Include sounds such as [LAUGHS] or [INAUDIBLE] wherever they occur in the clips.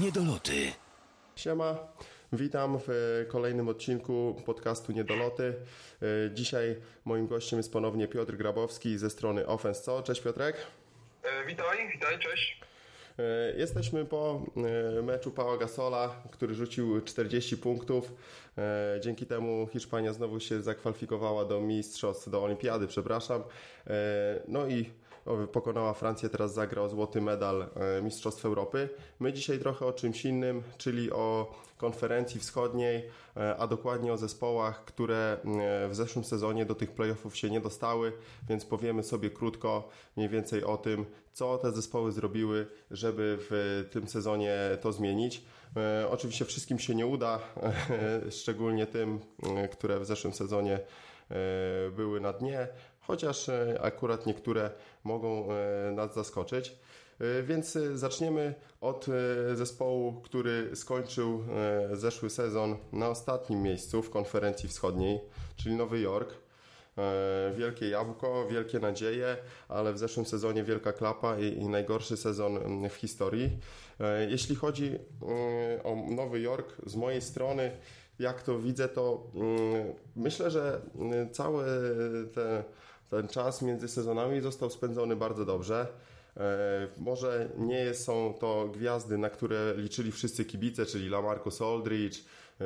Niedoloty. Siema, witam w kolejnym odcinku podcastu Niedoloty. E, Dzisiaj moim gościem jest ponownie Piotr Grabowski ze strony Offense Co. Cześć Piotrek. E, witaj, witaj, cześć. E, Jesteśmy po e, meczu Pała Gasola, który rzucił 40 punktów. E, Dzięki temu Hiszpania znowu się zakwalifikowała do mistrzostw, do olimpiady, przepraszam. E, No i pokonała Francję, teraz zagra złoty medal e, Mistrzostw Europy. My dzisiaj trochę o czymś innym, czyli o konferencji wschodniej, e, a dokładnie o zespołach, które e, w zeszłym sezonie do tych playoffów się nie dostały, więc powiemy sobie krótko mniej więcej o tym, co te zespoły zrobiły, żeby w tym sezonie to zmienić. Oczywiście wszystkim się nie uda, szczególnie tym, które w zeszłym sezonie były na dnie, chociaż akurat niektóre mogą e, nas zaskoczyć. E, Więc e, zaczniemy od zespołu, który skończył zeszły sezon na ostatnim miejscu w konferencji wschodniej, czyli Nowy Jork. Wielkie jabłko, wielkie nadzieje, ale w zeszłym sezonie wielka klapa i, i najgorszy sezon w historii. Jeśli chodzi o Nowy Jork, z mojej strony, jak to widzę, to myślę, że cały te, ten czas między sezonami został spędzony bardzo dobrze. E, Może nie są to gwiazdy, na które liczyli wszyscy kibice, czyli Lamarcus Aldridge,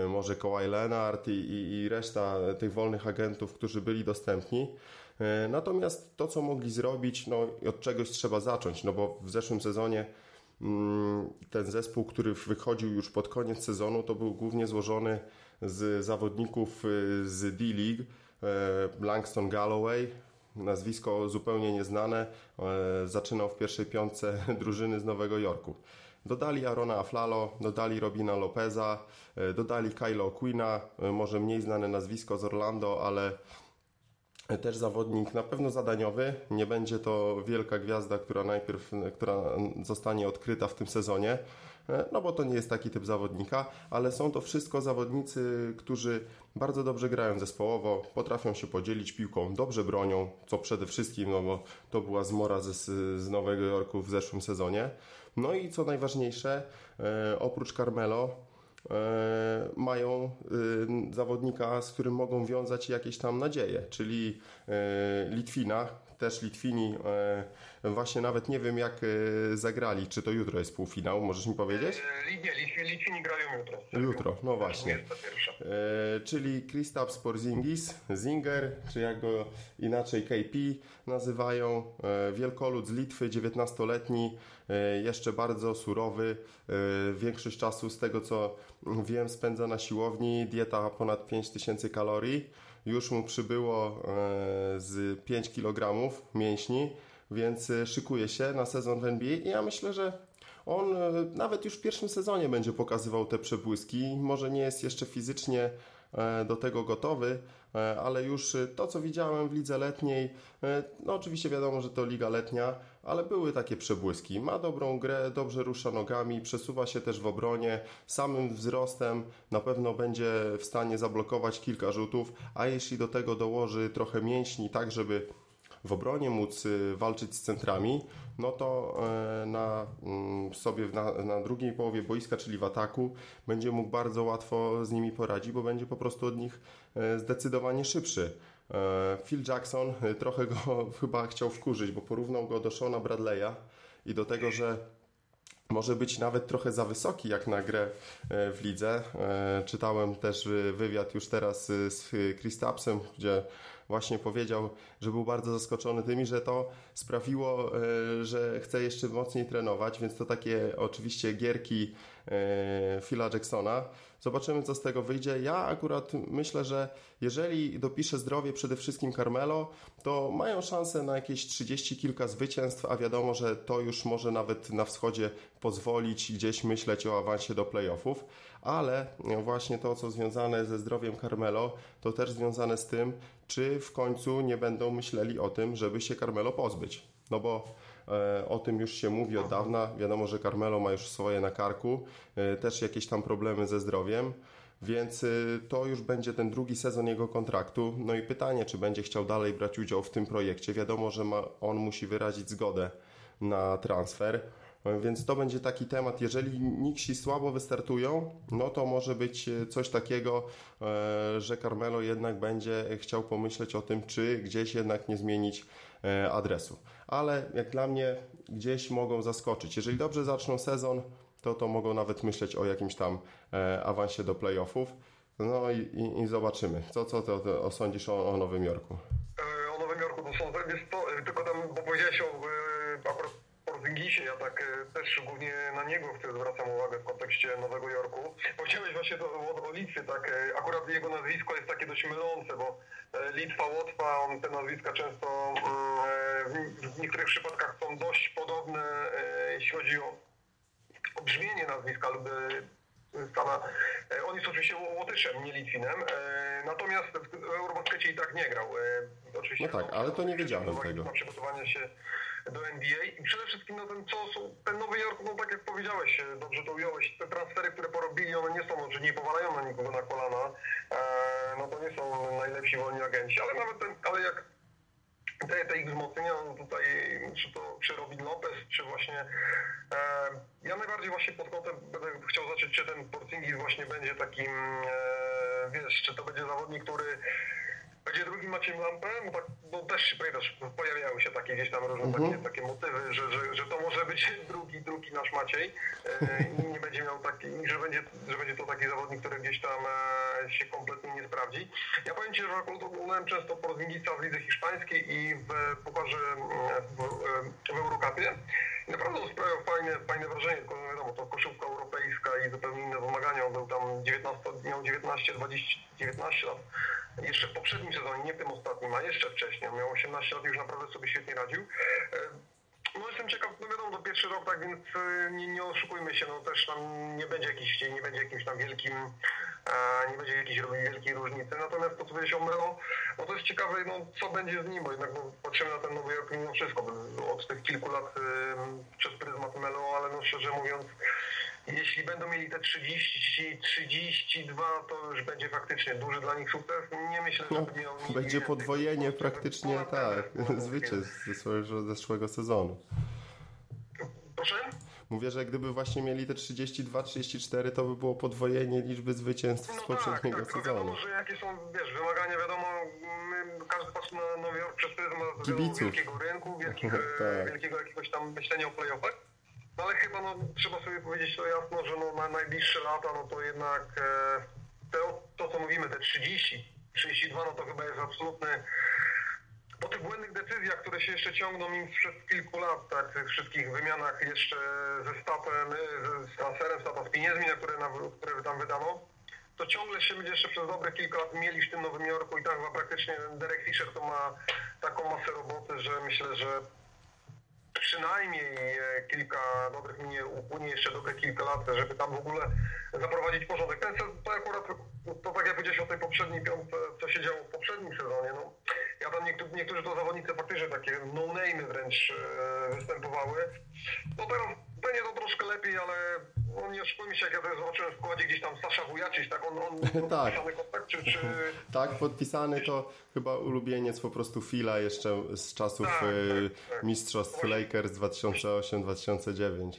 może Kawhi Leonard i, i, i reszta tych wolnych agentów, którzy byli dostępni. E, Natomiast to, co mogli zrobić, no od czegoś trzeba zacząć, no bo w zeszłym sezonie mm, ten zespół, który wychodził już pod koniec sezonu, to był głównie złożony z zawodników y, z D-League, e, Langston Galloway, nazwisko zupełnie nieznane, e, zaczynał w pierwszej piątce [LAUGHS] drużyny z Nowego Jorku. Dodali Arona Aflalo, dodali Robina Lopeza, e, dodali Kylo Quina, e, może mniej znane nazwisko z Orlando, ale też zawodnik na pewno zadaniowy. Nie będzie to wielka gwiazda, która najpierw, która zostanie odkryta w tym sezonie, no bo to nie jest taki typ zawodnika, ale są to wszystko zawodnicy, którzy bardzo dobrze grają zespołowo, potrafią się podzielić piłką, dobrze bronią, co przede wszystkim, no bo to była zmora z, z Nowego Jorku w zeszłym sezonie. No i co najważniejsze, e, oprócz Carmelo, e, mają e, zawodnika, z którym mogą wiązać jakieś tam nadzieje, czyli e, Litwina, też Litwini, e, właśnie nawet nie wiem jak e, zagrali, czy to jutro jest półfinał, możesz mi powiedzieć? E, Nie, Litwi- Litwini grają jutro. Jutro, no właśnie. 21. E, czyli Kristaps Porzingis, Zinger, czy jak go inaczej KP nazywają, e, wielkolud z Litwy, 19-letni, e, jeszcze bardzo surowy, e, większość czasu z tego co wiem spędza na siłowni, dieta ponad 5000 kalorii, już mu przybyło e, z 5 kg mięśni, więc e, szykuje się na sezon w NBA i ja myślę, że on e, nawet już w pierwszym sezonie będzie pokazywał te przebłyski. Może nie jest jeszcze fizycznie do tego gotowy, ale już e, to, co widziałem w lidze letniej, e, no oczywiście wiadomo, że to liga letnia, ale były takie przebłyski. Ma dobrą grę, dobrze rusza nogami, przesuwa się też w obronie, samym wzrostem na pewno będzie w stanie zablokować kilka rzutów, a jeśli do tego dołoży trochę mięśni, tak żeby w obronie móc walczyć z centrami, no to e, na mm, sobie na, na drugiej połowie boiska, czyli w ataku, będzie mógł bardzo łatwo z nimi poradzić, bo będzie po prostu od nich e, zdecydowanie szybszy. E, Phil Jackson e, trochę go [LAUGHS] chyba chciał wkurzyć, bo porównał go do Shona Bradley'a i do tego, że może być nawet trochę za wysoki jak na grę e, w lidze. E, Czytałem też e, wywiad już teraz e, z Kristapsem, gdzie właśnie powiedział, że był bardzo zaskoczony tymi, że to sprawiło, e, że chce jeszcze mocniej trenować, więc to takie oczywiście gierki e, Phila Jacksona. Zobaczymy, co z tego wyjdzie. Ja akurat myślę, że jeżeli dopisze zdrowie przede wszystkim Carmelo, to mają szansę na jakieś 30 kilka zwycięstw, a wiadomo, że to już może nawet na wschodzie pozwolić gdzieś myśleć o awansie do playoffów, ale właśnie to, co związane ze zdrowiem Carmelo, to też związane z tym, czy w końcu nie będą myśleli o tym, żeby się Carmelo pozbyć. No bo o tym już się mówi od dawna. Wiadomo, że Carmelo ma już swoje na karku, e, też jakieś tam problemy ze zdrowiem. Więc y, to już będzie ten drugi sezon jego kontraktu. No i pytanie, czy będzie chciał dalej brać udział w tym projekcie. Wiadomo, że ma, on musi wyrazić zgodę na transfer. Więc to będzie taki temat, jeżeli Nixi słabo wystartują, no to może być coś takiego, że Carmelo jednak będzie chciał pomyśleć o tym, czy gdzieś jednak nie zmienić adresu. Ale jak dla mnie gdzieś mogą zaskoczyć. Jeżeli dobrze zaczną sezon, to to mogą nawet myśleć o jakimś tam awansie do playoffów. No i, i, i zobaczymy. Co, co to osądzisz o, o Nowym Jorku? O Nowym Jorku to są, jest to, tylko tam, bo powiedziałeś o akurat Porzingisie, ja tak też głównie na niego chcę zwracam uwagę w kontekście Nowego Jorku. Powiedziałeś właśnie to o, o Litwie, tak, akurat jego nazwisko jest takie dość mylące, bo Litwa, Łotwa, on te nazwiska często w niektórych przypadkach są dość podobne, jeśli chodzi o, o brzmienie nazwiska lub Stana. On jest oczywiście Łotyszem, nie Litwinem, natomiast w Eurobaskecie i tak nie grał. Oczywiście, no tak, ale to nie wiedziałem tego. Się do NBA i przede wszystkim no ten, co ten Nowy Jork, no tak jak powiedziałeś, dobrze to ująłeś, te transfery, które porobili, one nie są, że nie powalają na nikogo na kolana, no to nie są najlepsi wolni agenci, ale nawet ten, ale jak te, te ich wzmocnienia, no tutaj, czy to czy Robin Lopez, czy właśnie e, ja najbardziej właśnie pod kątem będę chciał zacząć, czy ten Porzingis właśnie będzie takim, e, wiesz, czy to będzie zawodnik, który będzie drugim Maciem Lampę, bo, tak, bo też pamiętasz, pojawiały się takie gdzieś tam różne takie, takie motywy, że, że, że to może być [LAUGHS] drugi, drugi nasz Maciej e, i nie będzie miał taki, że będzie, że będzie to taki zawodnik, który gdzieś tam e, się kompletnie nie sprawdzi. Ja powiem Ci, że oglądałem często Porzingisa w lidze hiszpańskiej i w pucharze w, w Eurocupie. I naprawdę on sprawiał fajne, fajne wrażenie, tylko no wiadomo, to koszówka europejska i zupełnie inne wymagania. On był tam 19, miał 19, 20, 19 lat jeszcze w poprzednim sezonie, nie tym ostatnim, a jeszcze wcześniej. On miał 18 lat i już naprawdę sobie świetnie radził. No jestem ciekaw, no wiadomo, to pierwszy rok, tak więc nie, nie oszukujmy się, no też tam nie będzie jakiś, nie będzie jakimś tam wielkim, nie będzie jakiejś wielkiej różnicy. Natomiast to, co powiedziałeś o Melo, no to jest ciekawe, no co będzie z nim, bo jednak no, patrzymy na ten Nowy Jork mimo wszystko, od tych kilku lat przez pryzmat Melo, ale no szczerze mówiąc, jeśli będą mieli te 30, 32, to już będzie faktycznie duży dla nich sukces. Nie myślę, że no, miał Będzie podwojenie praktycznie, tak, [LAUGHS] zwycięstw ze swojego zeszłego sezonu. Proszę? Mówię, że gdyby właśnie mieli te 32-34, to by było podwojenie liczby zwycięstw no z poprzedniego tak, tak, sezonu. Wiadomo, że jakie są, wiesz, wymagania, wiadomo, każdy patrzy na Nowy Jork przez pryzmat wielkiego rynku, wielkich, [LAUGHS] tak. wielkiego jakiegoś tam myślenia o playoffach. No ale chyba no, trzeba sobie powiedzieć to jasno, że no, na najbliższe lata no to jednak e, to, to, co mówimy, te 30, 32, no to chyba jest absolutny po tych błędnych decyzjach, które się jeszcze ciągną im przez kilku lat, tak, tych wszystkich wymianach jeszcze ze statem, z transferem stata, z pieniędzmi, na które, na, które tam wydano, to ciągle się będzie jeszcze przez dobre kilka lat mieli w tym Nowym Jorku i tak chyba praktycznie Derek Fisher to ma taką masę roboty, że myślę, że przynajmniej e, kilka dobrych minie upłynie jeszcze dobre kilka lat, żeby tam w ogóle zaprowadzić porządek. Ten sezon, to akurat, to tak jak powiedziałeś o tej poprzedniej piątce, co się działo w poprzednim sezonie, no, ja tam niektórzy, niektórzy to zawodnicy faktycznie takie no-name wręcz e, występowały. No teraz będzie to troszkę lepiej, ale no nie oszukujmy się, jak ja zobaczyłem w składzie gdzieś tam Sasza Wujaczyś, tak on, on [LAUGHS] tak. podpisany kontakt, czy, czy... [LAUGHS] Tak, podpisany to chyba ulubieniec po prostu Fila jeszcze z czasów Tak, y, tak, tak. mistrzostw Lakers 2008-2009.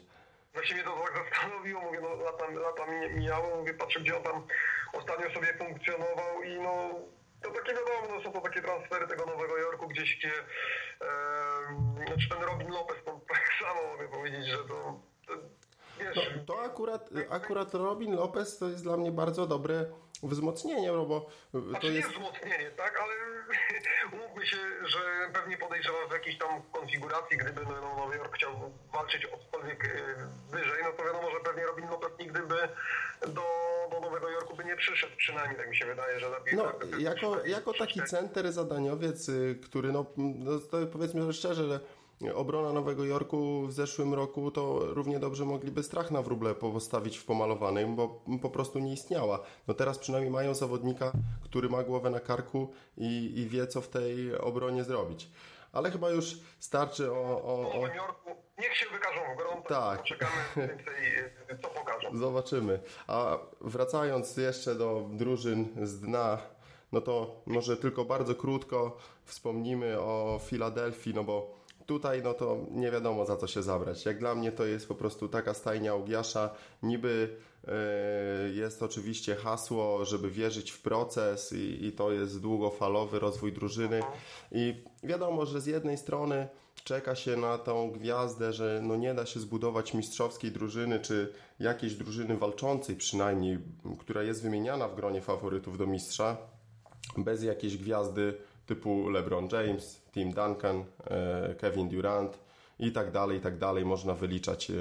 Właśnie mnie to tak zastanowiło, mówię, no lata, lata mi- mijały, mówię, patrzę gdzie on tam ostatnio sobie funkcjonował i no to takie wiadomo, no są to takie transfery tego Nowego Jorku gdzieś, gdzie e, znaczy ten Robin Lopez, to tak [LAUGHS] samo mogę powiedzieć, że to, to No, to akurat, akurat Robin Lopez to jest dla mnie bardzo dobre wzmocnienie, no bo to Znaczy jest... jest wzmocnienie, tak, ale [LAUGHS] umówmy się, że pewnie podejrzewam w jakiejś tam konfiguracji, gdyby no, Nowy Jork chciał walczyć o cokolwiek e, wyżej, no to wiadomo, że pewnie Robin Lopez nigdy by do, do Nowego Jorku by nie przyszedł, przynajmniej tak mi się wydaje, że lepiej... No, tak, jako, jako taki center zadaniowiec, y, który, no, no to powiedzmy szczerze, że obrona Nowego Jorku w zeszłym roku to równie dobrze mogliby strach na wróble postawić w pomalowanym, bo po prostu nie istniała. No teraz przynajmniej mają zawodnika, który ma głowę na karku i, i wie, co w tej obronie zrobić. Ale chyba już starczy o... o, o... Nowym Jorku niech się wykażą w grą, Tak. czekamy więcej, e, co pokażą. Zobaczymy. A wracając jeszcze do drużyn z dna, no to może tylko bardzo krótko wspomnimy o Filadelfii, no bo tutaj no to nie wiadomo za co się zabrać. Jak dla mnie to jest po prostu taka stajnia Ugiasza, niby yy, jest oczywiście hasło, żeby wierzyć w proces i, i to jest długofalowy rozwój drużyny. I wiadomo, że z jednej strony czeka się na tą gwiazdę, że no nie da się zbudować mistrzowskiej drużyny, czy jakiejś drużyny walczącej przynajmniej, która jest wymieniana w gronie faworytów do mistrza, bez jakiejś gwiazdy typu LeBron James, Tim Duncan, e, Kevin Durant i tak dalej, i tak dalej można wyliczać, e,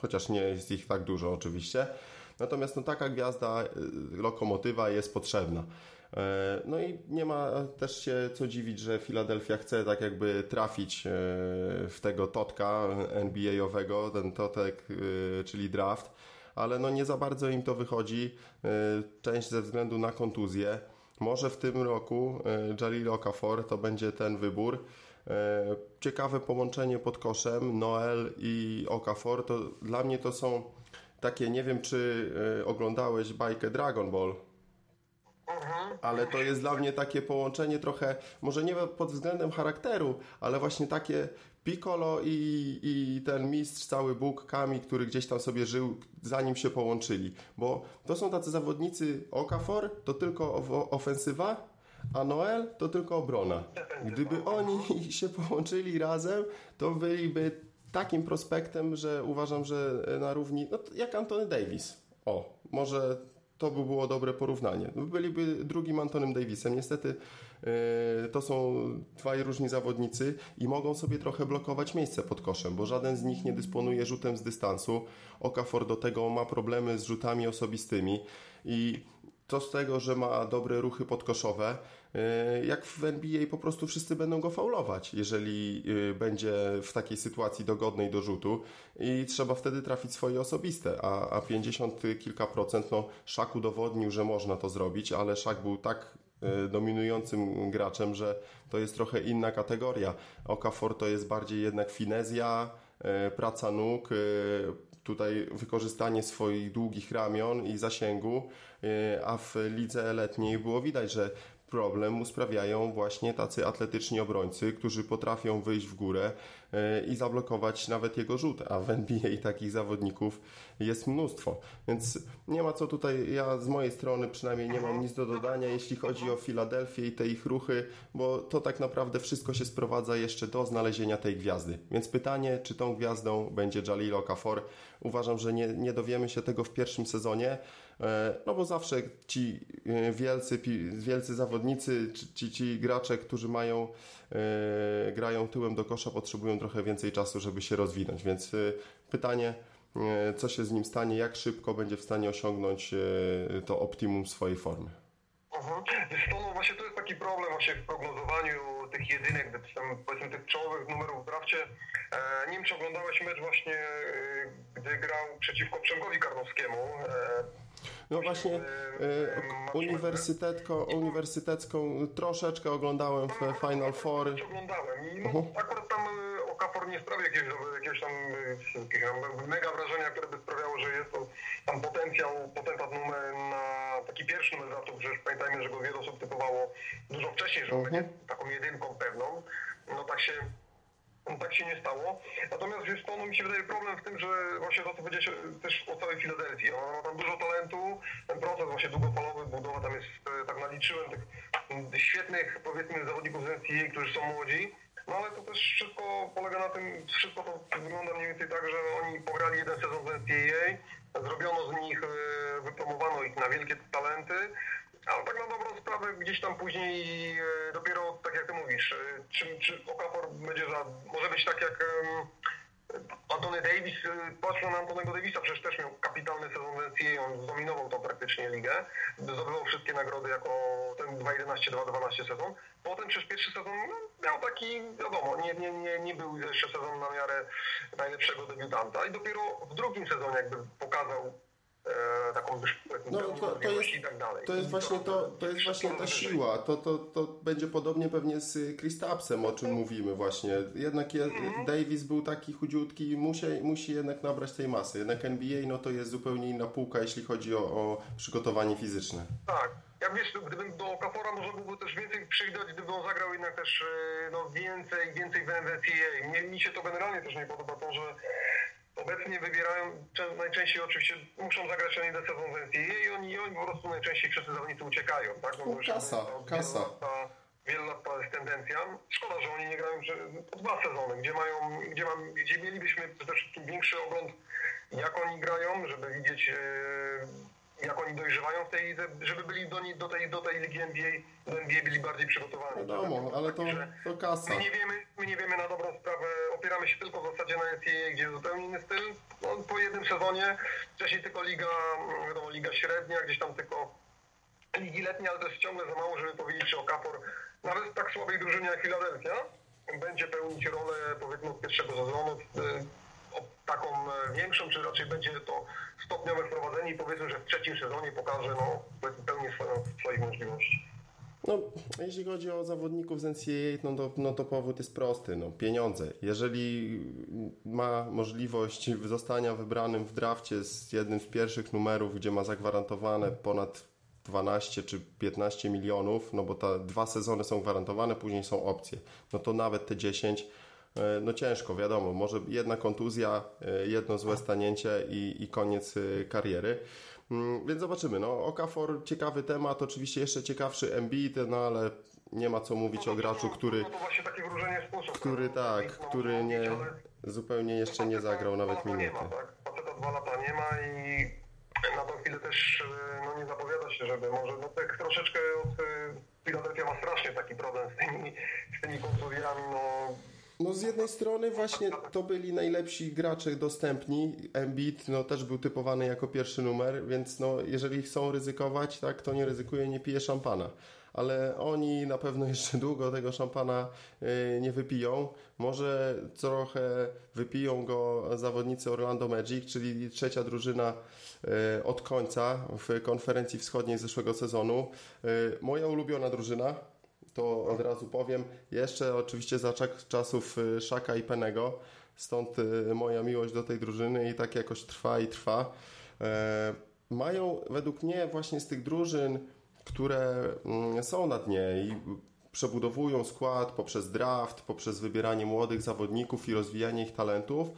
chociaż nie jest ich tak dużo oczywiście. Natomiast no, taka gwiazda, e, lokomotywa jest potrzebna. No i nie ma też się co dziwić, że Filadelfia chce tak jakby trafić w tego totka NBA-owego, ten totek, czyli draft, ale no nie za bardzo im to wychodzi. Część ze względu na kontuzję. Może w tym roku e, Jalil Okafor to będzie ten wybór. E, ciekawe połączenie pod koszem Noel i Okafor to dla mnie to są takie, nie wiem czy e, oglądałeś bajkę Dragon Ball, mhm. ale to jest dla mnie takie połączenie trochę, może nie pod względem charakteru, ale właśnie takie Piccolo i, i ten mistrz, cały Bóg Kami, który gdzieś tam sobie żył, zanim się połączyli. Bo to są tacy zawodnicy Okafor, to tylko ofensywa, a Noel to tylko obrona. Gdyby oni [LAUGHS] się połączyli razem, to byliby takim prospektem, że uważam, że na równi, no jak Antony Davis. O, może to by było dobre porównanie. Byliby drugim Antonym Davisem. Niestety to są dwaj różni zawodnicy i mogą sobie trochę blokować miejsce pod koszem, bo żaden z nich nie dysponuje rzutem z dystansu. Okafor do tego ma problemy z rzutami osobistymi i to z tego, że ma dobre ruchy podkoszowe, y, jak w NBA po prostu wszyscy będą go faulować, jeżeli y, będzie w takiej sytuacji dogodnej do rzutu i trzeba wtedy trafić swoje osobiste, a, a 50 kilka procent, no Szak udowodnił, że można to zrobić, ale Szak był tak dominującym graczem, że to jest trochę inna kategoria. Okafor to jest bardziej jednak finezja, praca nóg, tutaj wykorzystanie swoich długich ramion i zasięgu, e, a w lidze letniej było widać, że problem sprawiają właśnie tacy atletyczni obrońcy, którzy potrafią wyjść w górę e, i zablokować nawet jego rzut, a w NBA takich zawodników jest mnóstwo. Więc nie ma co tutaj, ja z mojej strony przynajmniej nie mam nic do dodania, jeśli chodzi o Filadelfię i te ich ruchy, bo to tak naprawdę wszystko się sprowadza jeszcze do znalezienia tej gwiazdy. Więc pytanie, czy tą gwiazdą będzie Jalil Okafor? Uważam, że nie, nie dowiemy się tego w pierwszym sezonie, no bo zawsze ci e, wielcy, wielcy zawodnicy, ci, ci gracze, którzy mają, e, grają tyłem do kosza, potrzebują trochę więcej czasu, żeby się rozwinąć. Więc pytanie, co się z nim stanie, jak szybko będzie w stanie osiągnąć to optimum swojej formy. Mhm. no właśnie to jest taki problem właśnie w prognozowaniu tych jedynek, powiedzmy tych czołowych numerów w drafcie. E, nie wiem, czy oglądałeś mecz właśnie, e, gdy grał przeciwko Przemkowi Karnowskiemu. E, no właśnie, uniwersytetko, uniwersytecką troszeczkę oglądałem w no, Final Four. Oglądałem i no, -huh. akurat tam Okafor nie sprawił jakiegoś, jakiegoś tam, jakiegoś mega wrażenia, które by sprawiało, że jest to tam potencjał, potentat numer na taki pierwszy numer draftów, przecież pamiętajmy, że go wiele osób typowało dużo wcześniej, że on -huh. będzie taką jedynką pewną. No tak się no, tak się nie stało. Natomiast wiesz to, no, mi się wydaje problem w tym, że właśnie to, co powiedziałeś też o całej Filadelfii. Ona ma tam dużo talentu, ten proces właśnie długofalowy, budowa tam jest, tak naliczyłem tych świetnych, powiedzmy, zawodników z NCAA, którzy są młodzi. No ale to też wszystko polega na tym, wszystko to wygląda mniej więcej tak, że oni pograli jeden sezon w NCAA, zrobiono z nich, e, wypromowano ich na wielkie talenty, ale tak na dobrą sprawę gdzieś tam później e, dopiero, tak jak ty mówisz, e, czy, czy Okafor będzie za, może być tak jak Antony Davis, patrzmy na Antonego Davisa, przecież też miał kapitalny sezon w NCAA, on zdominował tą praktycznie ligę, zdobywał wszystkie nagrody jako ten 2.11-2.12 sezon. Potem przez pierwszy sezon no, miał taki, wiadomo, nie, nie, nie, nie był jeszcze sezon na miarę najlepszego debiutanta i dopiero w drugim sezonie jakby pokazał taką no, to, to jest, i tak dalej. To jest właśnie, to, to jest właśnie ta siła. To, to, to będzie podobnie pewnie z Kristapsem, o czym mhm. mówimy właśnie. Jednak je, mhm. Davis był taki chudziutki i musi, musi jednak nabrać tej masy. Jednak NBA no to jest zupełnie inna półka, jeśli chodzi o, o przygotowanie fizyczne. Tak. Ja wiesz, gdybym do Kapora może byłoby też więcej przywidać, gdyby on zagrał jednak też e, no, więcej, więcej w NCAA. Mnie, mi się to generalnie też nie podoba to, że obecnie wybierają, najczęściej oczywiście muszą zagrać oni sezon w NCAA i oni, i oni po prostu najczęściej wszyscy zawodnicy uciekają, tak? No, kasa, kasa. Wiele lat to jest tendencja. Szkoda, że oni nie grają po dwa sezony, gdzie mają, gdzie, mam, gdzie mielibyśmy przede wszystkim większy ogląd, jak oni grają, żeby widzieć e, jak oni dojrzewają w tej żeby byli do, do, tej, do tej ligi NBA, do NBA byli bardziej przygotowani. Wiadomo, ale to, to kasa. My nie, wiemy, my nie wiemy na dobrą sprawę, opieramy się tylko w zasadzie na NCAA, gdzie jest zupełnie inny styl. No, po jednym sezonie, wcześniej tylko liga, wiadomo, liga średnia, gdzieś tam tylko ligi letnie, ale jest ciągle za mało, żeby powiedzieć, że Okafor, nawet w tak słabej drużynie jak Philadelphia, będzie pełnić rolę powiedzmy od pierwszego sezonu, taką e, większą, czy raczej będzie to stopniowe wprowadzenie i powiedzmy, że w trzecim sezonie pokaże no, pełnię swoją, swoich możliwości. No, jeśli chodzi o zawodników z NCAA, no to, no to powód jest prosty, no, pieniądze. Jeżeli ma możliwość zostania wybranym w drafcie z jednym z pierwszych numerów, gdzie ma zagwarantowane ponad 12 czy 15 milionów, no bo te dwa sezony są gwarantowane, później są opcje, no to nawet te 10 E, no ciężko, wiadomo, może jedna kontuzja, e, jedno złe stanięcie i, i koniec e, kariery. Mm, więc zobaczymy. No, Okafor ciekawy temat, oczywiście jeszcze ciekawszy Embiid, no ale nie ma co mówić no, o graczu, który, no sposób, który tak, który nie, zupełnie jeszcze nie zagrał nawet minuty. Nie ma, tak? Faceta dwa lata nie ma i na tą chwilę też no, nie zapowiada się, żeby może no tak troszeczkę od Philadelphia ma strasznie taki problem z tymi, z tymi kontuzjami, no no z jednej strony właśnie to byli najlepsi gracze dostępni. Embiid no, też był typowany jako pierwszy numer, więc no, jeżeli chcą ryzykować, tak, to nie ryzykuje, nie pije szampana. Ale oni na pewno jeszcze długo tego szampana y, nie wypiją. Może trochę wypiją go zawodnicy Orlando Magic, czyli trzecia drużyna y, od końca w konferencji wschodniej zeszłego sezonu. Y, moja ulubiona drużyna, to od razu powiem. Jeszcze oczywiście za czasów y, Szaka i Penego, stąd y, moja miłość do tej drużyny i tak jakoś trwa i trwa. E, mają według mnie właśnie z tych drużyn, które mm, są na dnie i przebudowują skład poprzez draft, poprzez wybieranie młodych zawodników i rozwijanie ich talentów,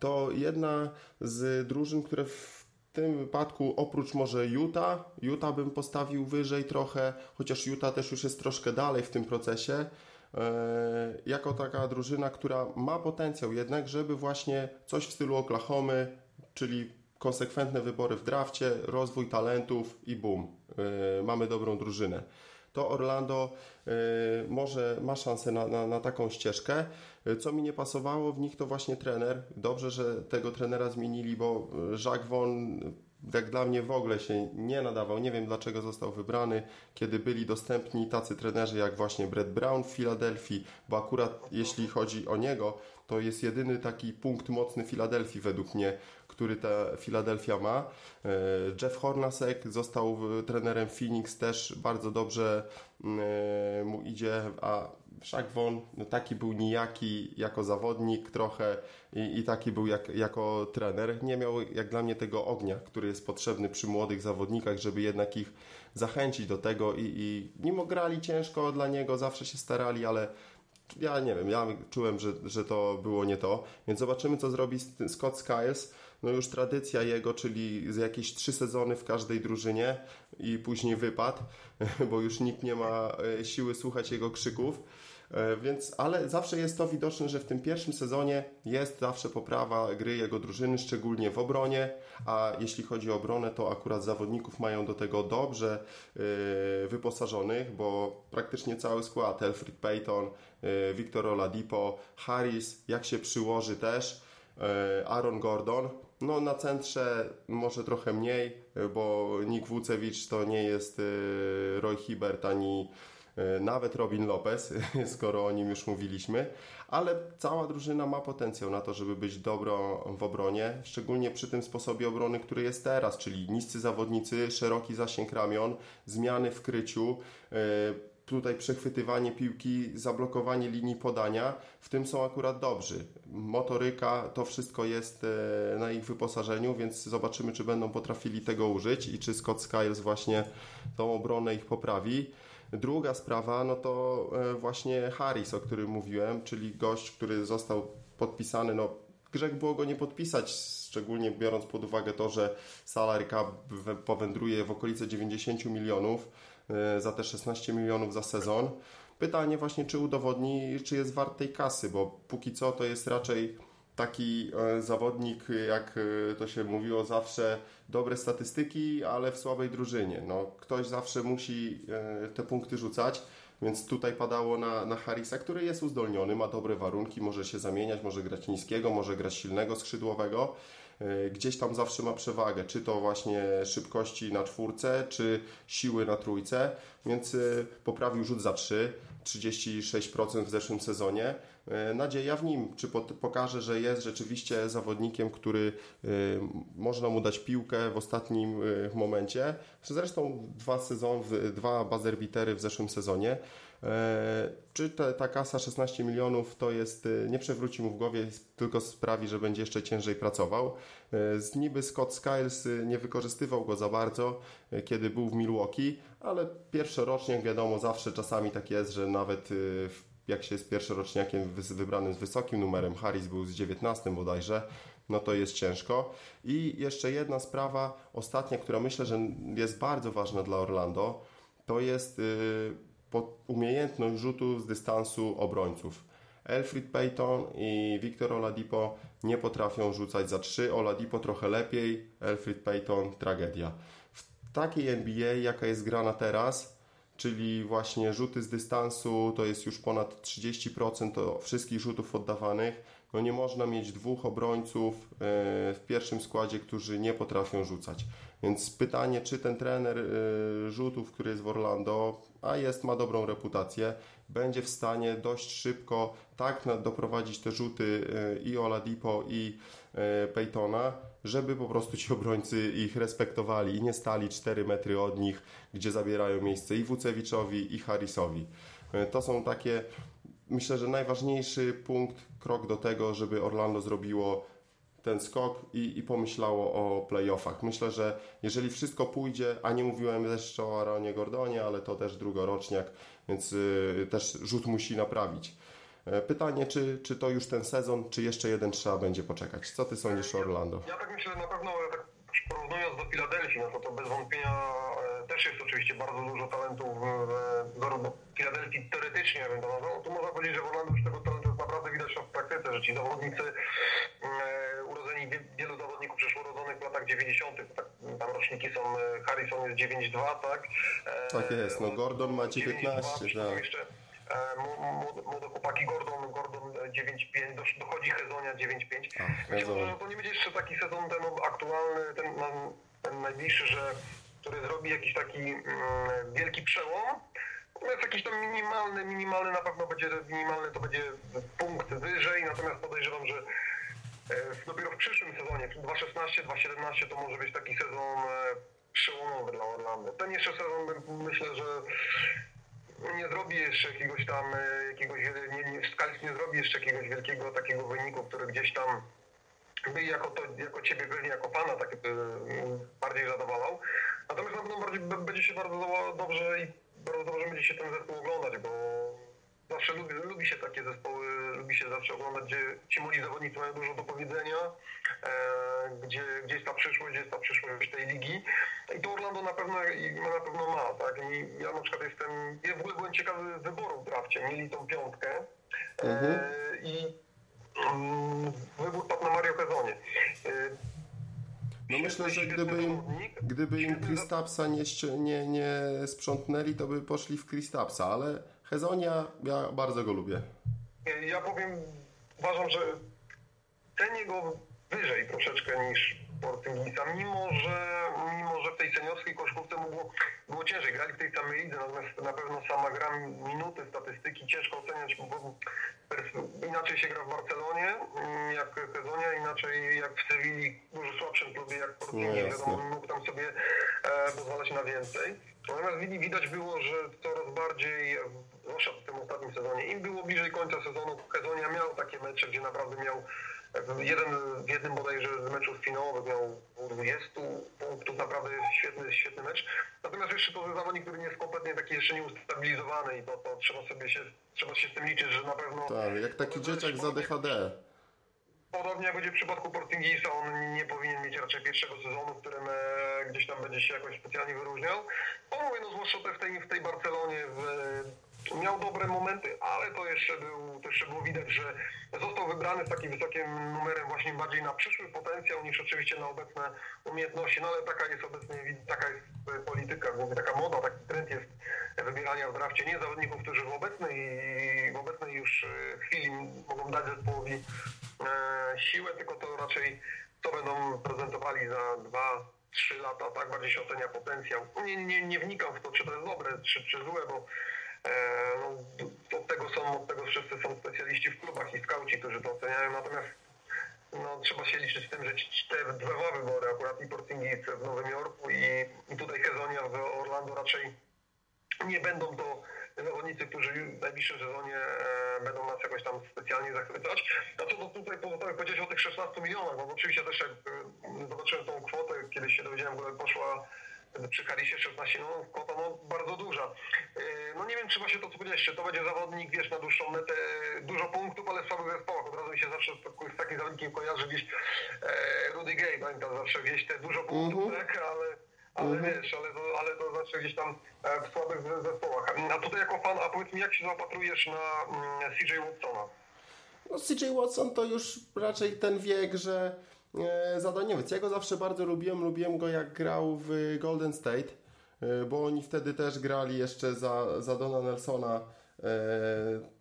to jedna z drużyn, które w tym wypadku oprócz może Utah, Utah bym postawił wyżej trochę, chociaż Utah też już jest troszkę dalej w tym procesie, e, jako taka drużyna, która ma potencjał jednak, żeby właśnie coś w stylu Oklahomy, czyli konsekwentne wybory w drafcie, rozwój talentów i boom, e, mamy dobrą drużynę to Orlando y, może ma szansę na, na, na, taką ścieżkę. Y, co mi nie pasowało w nich to właśnie trener. Dobrze, że tego trenera zmienili, bo Jacques Von jak dla mnie w ogóle się nie nadawał. Nie wiem dlaczego został wybrany, kiedy byli dostępni tacy trenerzy jak właśnie Brett Brown w Filadelfii, bo akurat jeśli chodzi o niego, to jest jedyny taki punkt mocny Filadelfii według mnie, który ta Filadelfia ma. E, Jeff Hornacek został trenerem Phoenix, też bardzo dobrze e, mu idzie, a Shaq Von no taki był nijaki jako zawodnik trochę i, i taki był jak, jako trener. Nie miał jak dla mnie tego ognia, który jest potrzebny przy młodych zawodnikach, żeby jednak ich zachęcić do tego i, i mimo grali ciężko dla niego, zawsze się starali, ale ja nie wiem, ja czułem, że, że to było nie to, więc zobaczymy co zrobi Scott Skiles no już tradycja jego, czyli z jakieś trzy sezony w każdej drużynie i później wypad, [LAUGHS] bo już nikt nie ma e, siły słuchać jego krzyków. E, więc, ale zawsze jest to widoczne, że w tym pierwszym sezonie jest zawsze poprawa gry jego drużyny, szczególnie w obronie, a jeśli chodzi o obronę, to akurat zawodników mają do tego dobrze yy, wyposażonych, bo praktycznie cały skład, Elfrid Payton, yy, Victor Oladipo, Harris, jak się przyłoży też, Aaron Gordon, no na centrze może trochę mniej, bo Nick Wucewicz to nie jest Roy Hibbert ani nawet Robin Lopez, [LAUGHS] skoro o nim już mówiliśmy, ale cała drużyna ma potencjał na to, żeby być dobro w obronie, szczególnie przy tym sposobie obrony, który jest teraz, czyli niscy zawodnicy, szeroki zasięg ramion, zmiany w kryciu, y, tutaj przechwytywanie piłki, zablokowanie linii podania, w tym są akurat dobrzy. Motoryka, to wszystko jest e, na ich wyposażeniu, więc zobaczymy, czy będą potrafili tego użyć i czy Scott Skiles właśnie tą obronę ich poprawi. Druga sprawa, no to e, właśnie Harris, o którym mówiłem, czyli gość, który został podpisany, no grzech było go nie podpisać, szczególnie biorąc pod uwagę to, że salary cap powędruje w okolice 90 milionów e, za te 16 milionów za sezon. Pytanie właśnie, czy udowodni, czy jest wart tej kasy, bo póki co to jest raczej taki e, zawodnik, jak e, to się mówiło zawsze, dobre statystyki, ale w słabej drużynie. No, ktoś zawsze musi te punkty rzucać. Więc tutaj padało na, na Harrisa, który jest uzdolniony, ma dobre warunki, może się zamieniać, może grać niskiego, może grać silnego skrzydłowego. E, gdzieś tam zawsze ma przewagę, czy to właśnie szybkości na czwórce, czy siły na trójce, więc e, poprawił rzut za 3, 36% w zeszłym sezonie. E, nadzieja w nim, czy pokaże, że jest rzeczywiście zawodnikiem, który można mu dać piłkę w ostatnim momencie. Zresztą dwa sezon, dwa bazerbitery w zeszłym sezonie. E, czy ta, ta kasa 16 milionów to jest, e, nie przewróci mu w głowie, tylko sprawi, że będzie jeszcze ciężej pracował. E, z niby Scott Skiles nie wykorzystywał go za bardzo, kiedy był w Milwaukee, ale pierwszoroczniak wiadomo, zawsze czasami tak jest, że nawet jak się jest pierwszoroczniakiem wybranym z wysokim numerem, Harris był z 19 bodajże, no to jest ciężko. I jeszcze jedna sprawa, ostatnia, która myślę, że jest bardzo ważna dla Orlando, to jest umiejętność rzutu z dystansu obrońców. Elfrid Payton i Victor Oladipo nie potrafią rzucać za 3, Oladipo trochę lepiej, Elfrid Payton tragedia. W takiej NBA, jaka jest grana teraz, czyli właśnie rzuty z dystansu, to jest już ponad 30% wszystkich rzutów oddawanych, no nie można mieć dwóch obrońców e, w pierwszym składzie, którzy nie potrafią rzucać. Więc pytanie, czy ten trener e, rzutów, który jest w Orlando, a jest, ma dobrą reputację, będzie w stanie dość szybko tak doprowadzić te rzuty e, i Oladipo i Peytona, żeby po prostu ci obrońcy ich respektowali i nie stali 4 metry od nich, gdzie zabierają miejsce i Wucewiczowi i Harrisowi. To są takie myślę, że najważniejszy punkt, krok do tego, żeby Orlando zrobiło ten skok i, i pomyślało o playoffach. Myślę, że jeżeli wszystko pójdzie, a nie mówiłem jeszcze o Aaronie Gordonie, ale to też drugoroczniak, więc y, też rzut musi naprawić. E, pytanie, czy, czy to już ten sezon, czy jeszcze jeden trzeba będzie poczekać? Co ty sądzisz o Orlando? Ja tak myślę, że na pewno tak porównując do Filadelfii, no to, to bez wątpienia też jest oczywiście bardzo dużo talentów zarówno w Filadelfii teoretycznie, bym to to można powiedzieć, że w Orlando już tego talentu jest naprawdę widać w praktyce, że ci zawodnicy e, urodzeni, wielu zawodników przeszło urodzonych w latach 90., tak, tam roczniki są, e, Harrison jest 9-2, tak? E, tak jest, no Gordon ma 19, tak. Jeszcze, młode chłopaki Gordon, Gordon 9-5, dochodzi Hezonia 9-5. Myślę, że to nie będzie jeszcze taki sezon ten aktualny, ten, ten najbliższy, że który zrobi jakiś taki mm, wielki przełom. Natomiast jakiś tam minimalny, minimalny na pewno będzie, minimalny to będzie punkt wyżej, natomiast podejrzewam, że e, dopiero w przyszłym sezonie, 2016-2017 to może być taki sezon e, przełomowy dla Orlando. Ten jeszcze sezon myślę, że nie zrobi jeszcze jakiegoś tam, e, jakiegoś, nie, nie, Skalis nie zrobi jeszcze jakiegoś wielkiego takiego wyniku, który gdzieś tam by jako, to, jako ciebie pewnie jako pana tak bardziej zadowalał. Natomiast na pewno bardziej, będzie się bardzo dobrze i bardzo dobrze będzie się ten zespół oglądać, bo zawsze lubi, lubi się takie zespoły, lubi się zawsze oglądać, gdzie ci młodzi zawodnicy mają dużo do powiedzenia, e, gdzie, gdzie jest ta przyszłość, gdzie jest ta przyszłość tej ligi. I to Orlando na pewno, na pewno ma, tak? I ja na przykład jestem, ja w ogóle byłem ciekawy wyboru w drafcie, mieli tą piątkę e, mhm. i mm, wybór padł na Mario Kezonie. E, no myślę, że gdyby im, gdyby im Kristapsa nie, nie, nie sprzątnęli, to by poszli w Kristapsa, ale Hezonia, ja bardzo go lubię. Ja powiem, uważam, że cenię go wyżej troszeczkę niż Porzingisa, mimo że mimo że w tej seniorskiej koszykówce było, było ciężej. Grali w tej samej lidze, natomiast na pewno sama gra, minuty, statystyki ciężko oceniać, bo inaczej się gra w Barcelonie mm, jak w sezonie, inaczej jak w Sewilli, dużo słabszym klubie jak w Portugii, no wiadomo, mógł tam sobie e, pozwalać na więcej. Natomiast widać było, że coraz bardziej, zwłaszcza w tym ostatnim sezonie, im było bliżej końca sezonu, Kezonia miał takie mecze, gdzie naprawdę miał Jeden w jednym bodajże z meczów finałowych miał 20 punktów, naprawdę świetny, świetny mecz. Natomiast jeszcze to zawodnik, który nie jest kompletnie taki jeszcze nieustabilizowany i to, to trzeba sobie się, trzeba się z tym liczyć, że na pewno... Tak, jak taki dzieciak za DHD. Podobnie jak będzie w przypadku Portingisa, on nie powinien mieć raczej pierwszego sezonu, w którym e, gdzieś tam będzie się jakoś specjalnie wyróżniał. Bo mówię, no zwłaszcza w tej, w tej Barcelonie, w, miał dobre momenty, ale to jeszcze, był, to jeszcze było widać, że został wybrany z takim wysokim numerem właśnie bardziej na przyszły potencjał niż oczywiście na obecne umiejętności. No ale taka jest obecnie, taka jest polityka, taka moda, taki trend jest wybierania w drafcie nie zawodników, którzy w obecnej, w obecnej już e, chwili mogą dać zespołowi e, siłę, tylko to raczej to będą prezentowali za dwa, trzy lata, tak bardziej się ocenia potencjał. Nie, nie, nie wnikam w to, czy to jest dobre, czy, czy złe, bo E, no, od tego są, od tego wszyscy są specjaliści w klubach i skauci, którzy to oceniają, natomiast no, trzeba się liczyć z tym, że te dwa wybory, akurat i Porzingis w Nowym Jorku i, i tutaj Kezonia w Orlando raczej nie będą to zawodnicy, którzy w najbliższym sezonie e, będą nas jakoś tam specjalnie zachwycać. A co do tutaj pozostałych powiedzieć o tych 16 milionach, bo oczywiście też jak e, zobaczyłem tą kwotę, kiedyś się dowiedziałem, że poszła przy Karisie 16 no, kwota no, bardzo duża. E, no nie wiem, trzeba się to co powiedzieć, czy to będzie zawodnik, wiesz, na dłuższą metę, dużo punktów, ale w słabych zespołach. Od razu mi się zawsze z takim zawodnikiem kojarzy gdzieś e, Rudy Gay, pamiętam zawsze wieś te dużo punktów, mhm. -huh. tak, ale, ale mhm. wiesz, ale to, ale to zawsze gdzieś tam e, w słabych zespołach. A tutaj jako fan, a powiedz mi, jak się zaopatrujesz na mm, CJ Watsona? No CJ Watson to już raczej ten wiek, że zadaniowiec. Ja go zawsze bardzo lubiłem, lubiłem go jak grał w Golden State, e, bo oni wtedy też grali jeszcze za, za Dona Nelsona e,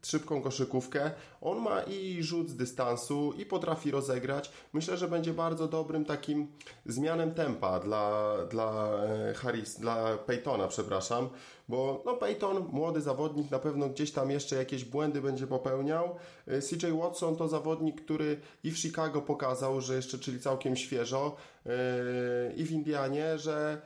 szybką koszykówkę. On ma i rzut z dystansu i potrafi rozegrać. Myślę, że będzie bardzo dobrym takim zmianem tempa dla, dla e, Harris, dla Peytona, przepraszam, bo no Peyton, młody zawodnik, na pewno gdzieś tam jeszcze jakieś błędy będzie popełniał. E, CJ Watson to zawodnik, który i w Chicago pokazał, że jeszcze, czyli całkiem świeżo, e, i w Indianie, że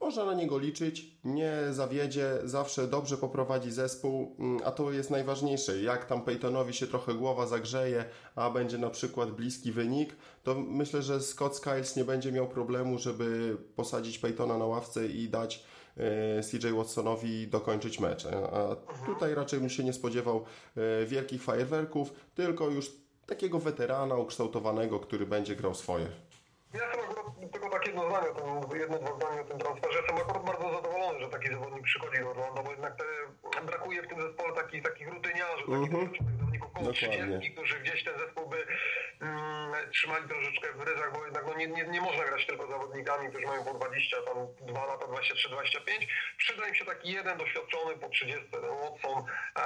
można na niego liczyć, nie zawiedzie, zawsze dobrze poprowadzi zespół, mm, a to jest najważniejsze. Jak tam Peytonowi się trochę głowa zagrzeje, a będzie na przykład bliski wynik, to myślę, że Scott Skiles nie będzie miał problemu, żeby posadzić Peytona na ławce i dać e, CJ Watsonowi dokończyć mecz. A tutaj raczej bym się nie spodziewał e, wielkich fajerwerków, tylko już takiego weterana ukształtowanego, który będzie grał swoje. Ja tylko tak jedno zdanie, jedno, dwa zdania o tym transferze. Jestem akurat bardzo zadowolony, że taki zawodnik przychodzi do Orlando, bo jednak te, brakuje w tym zespole takich, takich rutyniarzy, takich mhm. -huh. zawodników koło 30, którzy gdzieś ten zespół by mm, trzymali troszeczkę w ryzach, bo jednak no, nie, nie, nie można grać tylko zawodnikami, którzy mają po 20, tam 2 lata, 23-25. Przyda im się taki jeden doświadczony po 30, ten Watson. E,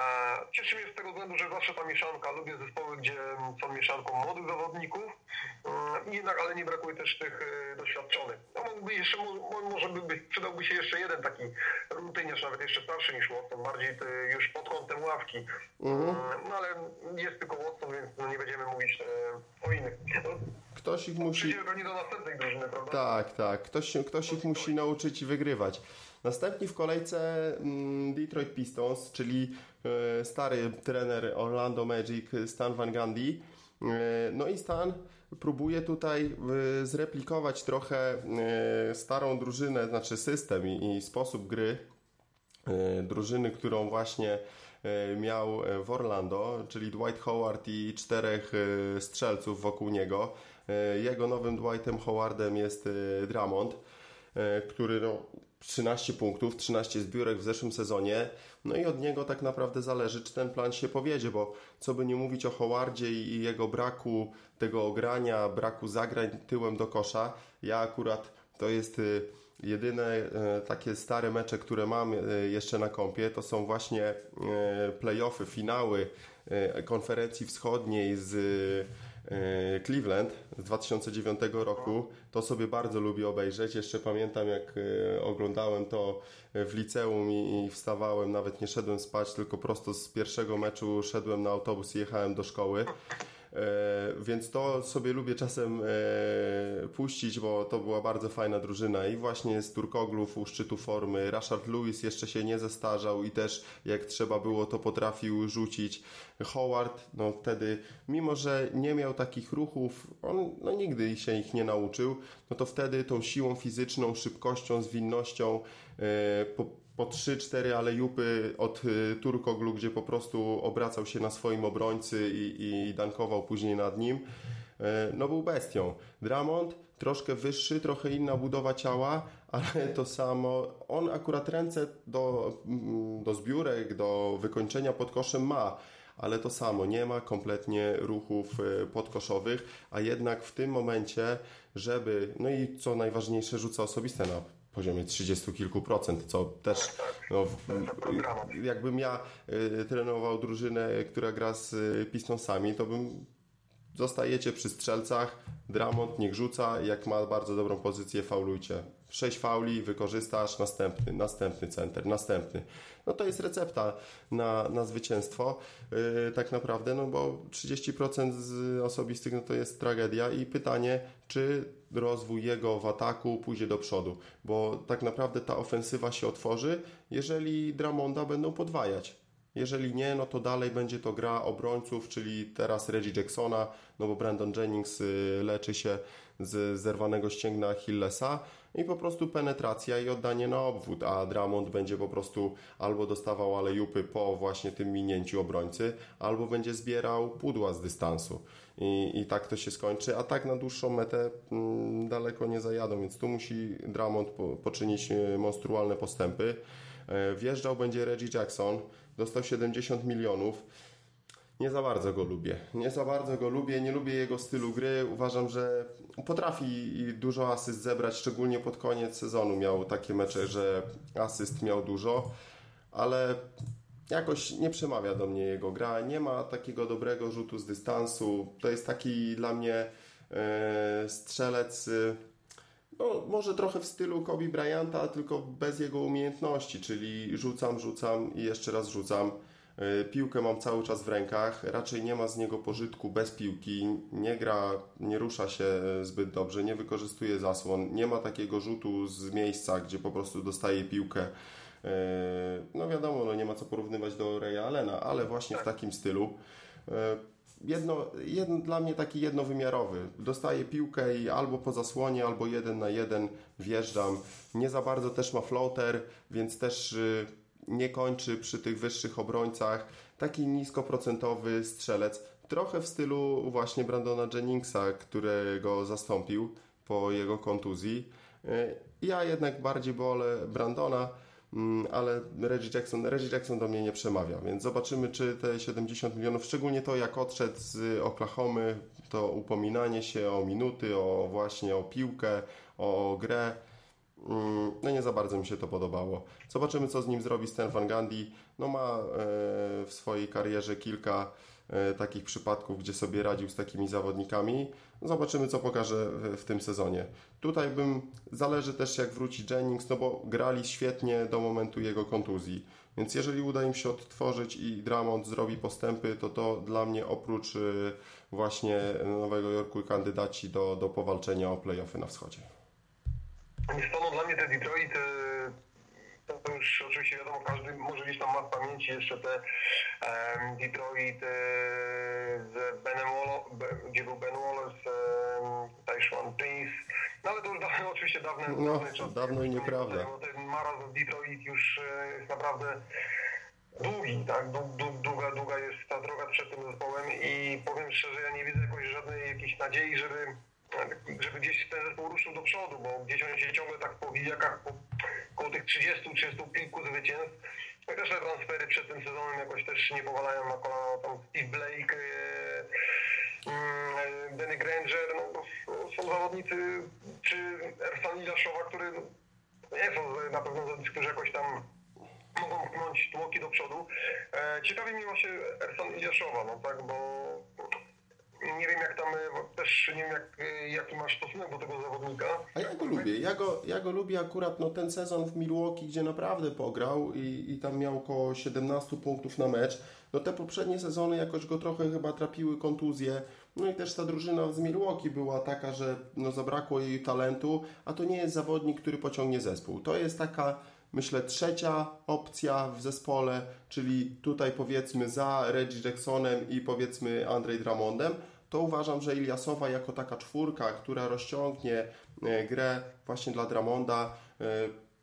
cieszy mnie z tego względu, że zawsze ta mieszanka, lubię zespoły, gdzie są mieszanką młodych zawodników, mm, jednak, ale nie brakuje też tych e, doświadczony. No mógłby jeszcze, może by, przydałby się jeszcze jeden taki rutyniarz, nawet jeszcze starszy niż Watson, bardziej już pod kątem ławki. Mhm. No ale jest tylko Watson, więc no nie będziemy mówić e, o innych. Ktoś ich musi... do następnej drużyny, prawda? Tak, tak. Ktoś, ktoś ich musi nauczyć wygrywać. Następni w kolejce mm, Detroit Pistons, czyli e, stary trener Orlando Magic Stan Van Gundy. E, no i Stan próbuje tutaj zreplikować trochę y, starą drużynę, znaczy system i, i sposób gry drużyny, którą właśnie miał w Orlando, czyli Dwight Howard i czterech strzelców wokół niego. Jego nowym Dwightem Howardem jest Drummond, który no, 13 punktów, 13 zbiórek w zeszłym sezonie. No i od niego tak naprawdę zależy, czy ten plan się powiedzie, bo co by nie mówić o Howardzie i jego braku tego ogrania, braku zagrań tyłem do kosza, ja akurat to jest jedyne y, takie stare mecze, które mam y, jeszcze na kompie, to są właśnie playoffy, finały konferencji wschodniej z e, Cleveland z 2009 roku. To sobie bardzo lubię obejrzeć. Jeszcze pamiętam, jak e, oglądałem to w liceum i wstawałem, nawet nie szedłem spać, tylko prosto z pierwszego meczu szedłem na autobus i jechałem do szkoły. E, więc to sobie lubię czasem e, puścić, bo to była bardzo fajna drużyna i właśnie z Turkoglów u szczytu formy. Rashard Lewis jeszcze się nie zestarzał i też jak trzeba było to potrafił rzucić. Howard, no wtedy, mimo że nie miał takich ruchów, on no, nigdy się ich nie nauczył, no to wtedy tą siłą fizyczną, szybkością, zwinnością e, po, po 3-4 alejupy od y, Turkoglu, gdzie po prostu obracał się na swoim obrońcy i, i dankował później nad nim. E, no był bestią. Dramont troszkę wyższy, trochę inna budowa ciała, ale to samo. On akurat ręce do, mm, do zbiórek, do wykończenia pod koszem ma, ale to samo, nie ma kompletnie ruchów e, podkoszowych, a jednak w tym momencie, żeby, no i co najważniejsze, rzuca osobiste na poziomie 30 kilku procent, co też no, jakbym ja y, trenował drużynę, która gra z y, Pistonsami, to bym zostajecie przy strzelcach, Dramont niech rzuca, jak ma bardzo dobrą pozycję, faulujcie. Sześć fauli, wykorzystasz, następny, następny center, następny. No to jest recepta na, na zwycięstwo yy, tak naprawdę, no bo 30% z osobistych no to jest tragedia i pytanie, czy rozwój jego w ataku pójdzie do przodu, bo tak naprawdę ta ofensywa się otworzy, jeżeli Dramonda będą podwajać. Jeżeli nie, no to dalej będzie to gra obrońców, czyli teraz Reggie Jacksona, no bo Brandon Jennings y, leczy się z zerwanego ścięgna Achillesa i po prostu penetracja i oddanie na obwód, a Dramond będzie po prostu albo dostawał alejupy po właśnie tym minięciu obrońcy, albo będzie zbierał pudła z dystansu. I, i tak to się skończy, a tak na dłuższą metę mm, daleko nie zajadą, więc tu musi Dramond po, poczynić y, monstrualne postępy. E, wjeżdżał będzie Reggie Jackson, dostał 70 milionów. Nie za bardzo go lubię. Nie za bardzo go lubię, nie lubię jego stylu gry. Uważam, że potrafi dużo asyst zebrać, szczególnie pod koniec sezonu miał takie mecze, że asyst miał dużo, ale jakoś nie przemawia do mnie jego gra. Nie ma takiego dobrego rzutu z dystansu. To jest taki dla mnie e, strzelec. No, może trochę w stylu Kobe Bryanta, tylko bez jego umiejętności, czyli rzucam, rzucam i jeszcze raz rzucam. E, piłkę mam cały czas w rękach, raczej nie ma z niego pożytku bez piłki, nie gra, nie rusza się zbyt dobrze, nie wykorzystuje zasłon, nie ma takiego rzutu z miejsca, gdzie po prostu dostaje piłkę. E, no wiadomo, no nie ma co porównywać do Raya Allena, ale właśnie w takim stylu. Jedno, jedno, dla mnie taki jednowymiarowy. Dostaję piłkę i albo po zasłonie, albo jeden na jeden wjeżdżam. Nie za bardzo też ma floater, więc też y, nie kończy przy tych wyższych obrońcach. Taki niskoprocentowy strzelec. Trochę w stylu właśnie Brandona Jenningsa, którego zastąpił po jego kontuzji. Y, ja jednak bardziej wolę Brandona ale Reggie Jackson, Reggie Jackson do mnie nie przemawia, więc zobaczymy, czy te 70 milionów, szczególnie to jak odszedł z Oklahomy, to upominanie się o minuty, o właśnie o piłkę, o grę, mm, no nie za bardzo mi się to podobało. Zobaczymy, co z nim zrobi Stan Van Gundy. No ma e, w swojej karierze kilka takich przypadków, gdzie sobie radził z takimi zawodnikami. Zobaczymy, co pokaże w tym sezonie. Tutaj bym, zależy też jak wróci Jennings, no bo grali świetnie do momentu jego kontuzji. Więc jeżeli uda im się odtworzyć i Dramont zrobi postępy, to to dla mnie oprócz y, właśnie Nowego Jorku kandydaci do, do powalczenia o playoffy na wschodzie. Nie dla mnie te Detroit y, to już oczywiście wiadomo, każdy może gdzieś tam ma w pamięci jeszcze te um, Detroit e, z Benem Wallace, gdzie był Ben Wallace, um, Taishan Prince, no ale to już dawno, [LAUGHS] oczywiście dawne, no, dawne czasy. Dawno i nieprawda. Ten marazm Detroit już e, jest naprawdę długi, tak? Długa, długa jest ta droga przed tym zespołem i powiem szczerze, ja nie widzę jakoś żadnej jakiejś nadziei, żeby żeby gdzieś ten zespół ruszył do przodu, bo gdzieś on się ciągle tak po widziakach, po, koło tych 30, 30 kilku zwycięstw. Chociaż te transfery przed tym sezonem jakoś też nie powalają na kolana. Tam Steve Blake, e, mm, Danny Granger, no, są zawodnicy, czy Ersan Ilaszowa, który no, nie są na pewno zawodnicy, którzy jakoś tam mogą pchnąć tłoki do przodu. E, ciekawi mnie właśnie Ersan Ilaszowa, no tak, bo nie wiem jak tam też nie wiem, jak, jaki masz stosunek do tego zawodnika. A ja go lubię. Ja go, ja go lubię akurat no, ten sezon w Milwaukee, gdzie naprawdę pograł i, i tam miał około 17 punktów na mecz. No te poprzednie sezony jakoś go trochę chyba trapiły kontuzje. No i też ta drużyna z Milwaukee była taka, że no, zabrakło jej talentu, a to nie jest zawodnik, który pociągnie zespół. To jest taka myślę, trzecia opcja w zespole, czyli tutaj powiedzmy za Reggie Jacksonem i powiedzmy Andrzej Dramondem, to uważam, że Iliasowa jako taka czwórka, która rozciągnie e, grę właśnie dla Dramonda, e,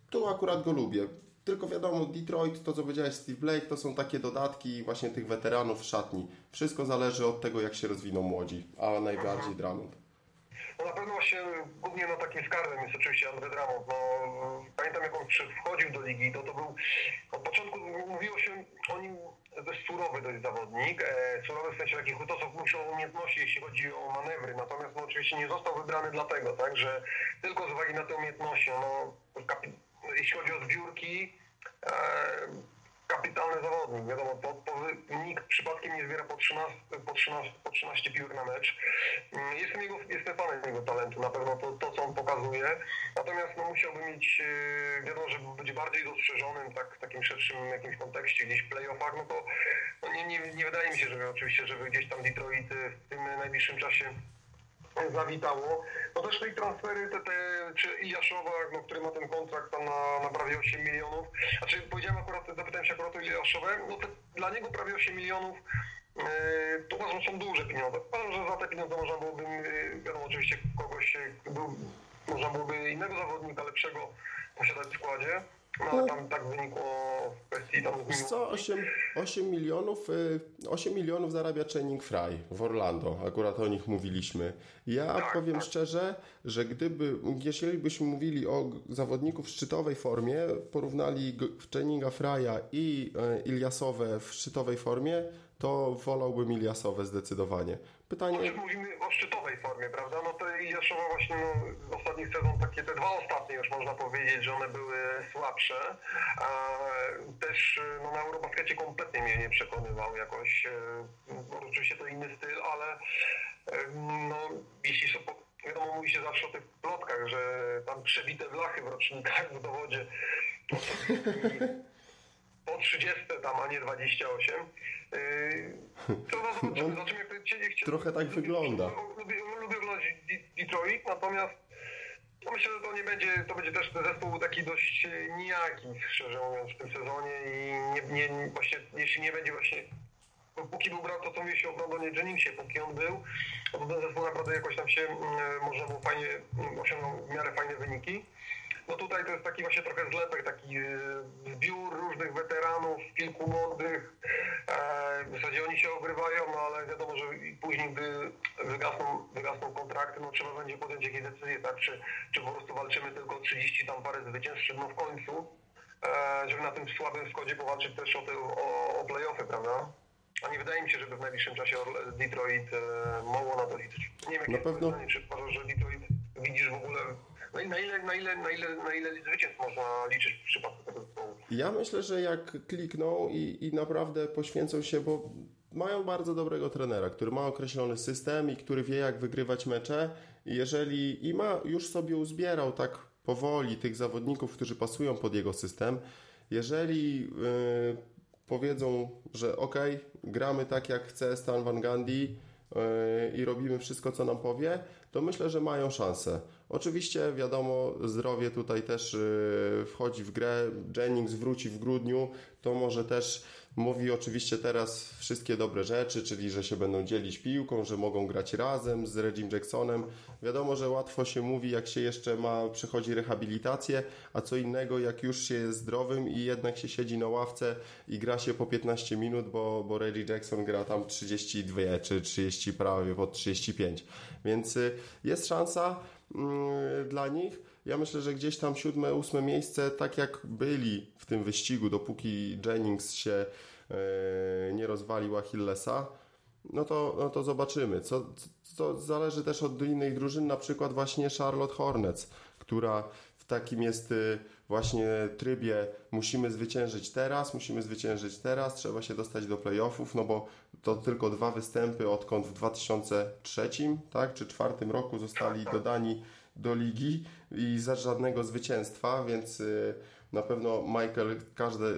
to akurat go lubię. Tylko wiadomo, Detroit, to co powiedziałeś Steve Blake, to są takie dodatki właśnie tych weteranów w szatni. Wszystko zależy od tego, jak się rozwiną młodzi, a najbardziej Dramond. No na pewno właśnie głównie na takim skarbem jest oczywiście Andre Drummond. No, pamiętam jak on wchodził do ligi, to to był od początku mówiło się o nim dość zawodnik, e, surowy w sensie takich to co muszą umiejętności, jeśli chodzi o manewry, natomiast no, oczywiście nie został wybrany dlatego, tak, że tylko z uwagi na te umiejętności, no, jeśli chodzi o zbiórki, e, kapitalny zawodnik. Wiadomo, po, po, nikt przypadkiem nie zbiera po 13, po 13, po 13 piłek na mecz. Mm, jestem, jego, jestem fanem jego talentu, na pewno to, to co on pokazuje. Natomiast no, musiałby mieć, e, wiadomo, żeby być bardziej dostrzeżonym tak, w takim szerszym jakimś kontekście, gdzieś w playoffach, no to no, nie, nie, nie wydaje mi się, żeby oczywiście, żeby gdzieś tam Detroit w tym najbliższym czasie zawitało. No też te transfery, te, te, czy Iljaszowa, no, który ma ten kontrakt tam na, na prawie 8 milionów, znaczy powiedziałem akurat, zapytałem się akurat o Iljaszowę, no te, dla niego prawie 8 milionów yy, to uważam, są duże pieniądze. Uważam, że za te pieniądze można byłoby, yy, wiadomo, oczywiście kogoś, był, można byłoby innego zawodnika lepszego posiadać w składzie. No, ale tam tak wynikło w kwestii tam... Wiesz co, 8, 8 milionów, 8 y, milionów zarabia Channing Fry w Orlando, akurat o nich mówiliśmy. Ja tak, powiem tak. szczerze, że gdyby, jeżeli byśmy mówili o zawodników w szczytowej formie, porównali Channinga Frya i y, Iliasowe w szczytowej formie, to wolałbym Iliasowe zdecydowanie. Pytanie... Mówimy o szczytowej formie, prawda? No to Iljaszowa właśnie no, ostatni sezon, takie te dwa ostatnie już można powiedzieć, że one były słabsze. A też no, na Eurobaskecie kompletnie mnie nie przekonywał jakoś. E, no, oczywiście to inny styl, ale e, no, jeśli są wiadomo, mówi się zawsze o tych plotkach, że tam przebite blachy w rocznikach w dowodzie [LAUGHS] po 30 tam, a nie 28. To [LAUGHS] zobaczymy, zobaczymy jak to cię Trochę tak wygląda. Lubię, lubię oglądać Detroit, natomiast no myślę, że to nie będzie, to będzie też zespół taki dość nijaki, szczerze mówiąc, w tym sezonie i nie, nie, właśnie, jeśli nie będzie właśnie póki był grał to, co mówi się o Brondonie Jenningsie, póki on był, to ten zespół naprawdę jakoś tam się, mm, można było fajnie, mm, osiągnął w miarę fajne wyniki. No tutaj to jest taki właśnie trochę zlepek, taki e, zbiór różnych weteranów, kilku młodych. E, w zasadzie oni się ogrywają, no ale wiadomo, że później, gdy wygasną, wygasną kontrakty, no trzeba będzie podjąć jakieś decyzje, tak, czy, czy po prostu walczymy tylko 30 tam parę zwycięstw, no w końcu, e, żeby na tym słabym składzie powalczyć też o, te, o, o play-offy, prawda? A nie wydaje mi się, żeby w najbliższym czasie Detroit mogło na to liczyć. Nie wiem, jakie na pewno... Pytanie, czy uważasz, że Detroit widzisz w ogóle no i na ile, na ile, na ile, na ile zwycięstw można liczyć w przypadku tego zespołu? Ja myślę, że jak klikną i, i naprawdę poświęcą się, bo mają bardzo dobrego trenera, który ma określony system i który wie, jak wygrywać mecze. Jeżeli i ma już sobie uzbierał tak powoli tych zawodników, którzy pasują pod jego system, jeżeli yy, powiedzą, że ok, gramy tak jak chce Stan Van Gundy yy, i robimy wszystko, co nam powie, to myślę, że mają szansę. Oczywiście, wiadomo, zdrowie tutaj też y, wchodzi w grę. Jennings wróci w grudniu, to może też mówi oczywiście teraz wszystkie dobre rzeczy, czyli że się będą dzielić piłką, że mogą grać razem z Reggie Jacksonem. Wiadomo, że łatwo się mówi, jak się jeszcze ma, przechodzi rehabilitację, a co innego, jak już się jest zdrowym i jednak się siedzi na ławce i gra się po 15 minut, bo, bo Reggie Jackson gra tam 32 czy 30, prawie po 35. Więc y, jest szansa. Mm, dla nich. Ja myślę, że gdzieś tam siódme, ósme miejsce, tak jak byli w tym wyścigu, dopóki Jennings się e, nie rozwalił Achillesa, no to, no to zobaczymy. Co, co zależy też od innych drużyn, na przykład właśnie Charlotte Hornets, która w takim jest y, właśnie trybie musimy zwyciężyć teraz, musimy zwyciężyć teraz, trzeba się dostać do playoffów, no bo to tylko dwa występy, odkąd w 2003 tak, czy czwartym roku zostali dodani do ligi i za żadnego zwycięstwa, więc y, na pewno Michael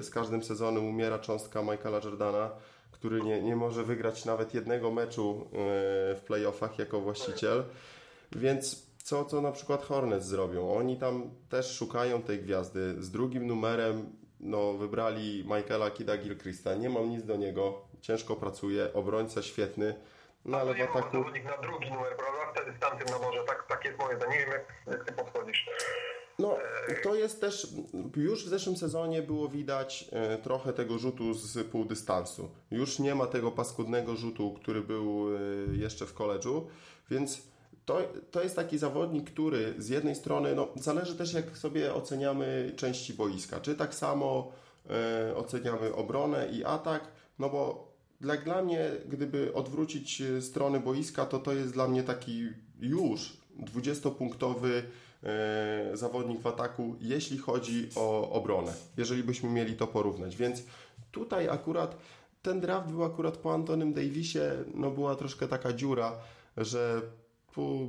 z każdym sezonem umiera cząstka Michaela Jordana, który nie, nie może wygrać nawet jednego meczu y, w playoffach jako właściciel, więc co, co na przykład Hornets zrobią? Oni tam też szukają tej gwiazdy. Z drugim numerem no, wybrali Michaela Kida Gilchrista. Nie mam nic do niego. Ciężko pracuje, obrońca świetny. No ale w ataku... zawodnik na drugi numer, prawda? Wtedy z tamtym naborze. Tak, tak jest moje zdanie. Nie wiem, jak, jak ty podchodzisz. No, to jest też, już w zeszłym sezonie było widać e, trochę tego rzutu z półdystansu. Już nie ma tego paskudnego rzutu, który był e, jeszcze w koledżu, więc to, to jest taki zawodnik, który z jednej strony, no, zależy też jak sobie oceniamy części boiska. Czy tak samo e, oceniamy obronę i atak, no bo dla, dla mnie, gdyby odwrócić e, strony boiska, to to jest dla mnie taki już 20-punktowy e, zawodnik w ataku, jeśli chodzi o obronę, jeżeli byśmy mieli to porównać. Więc tutaj akurat ten draft był akurat po Antonym Davisie, no była troszkę taka dziura, że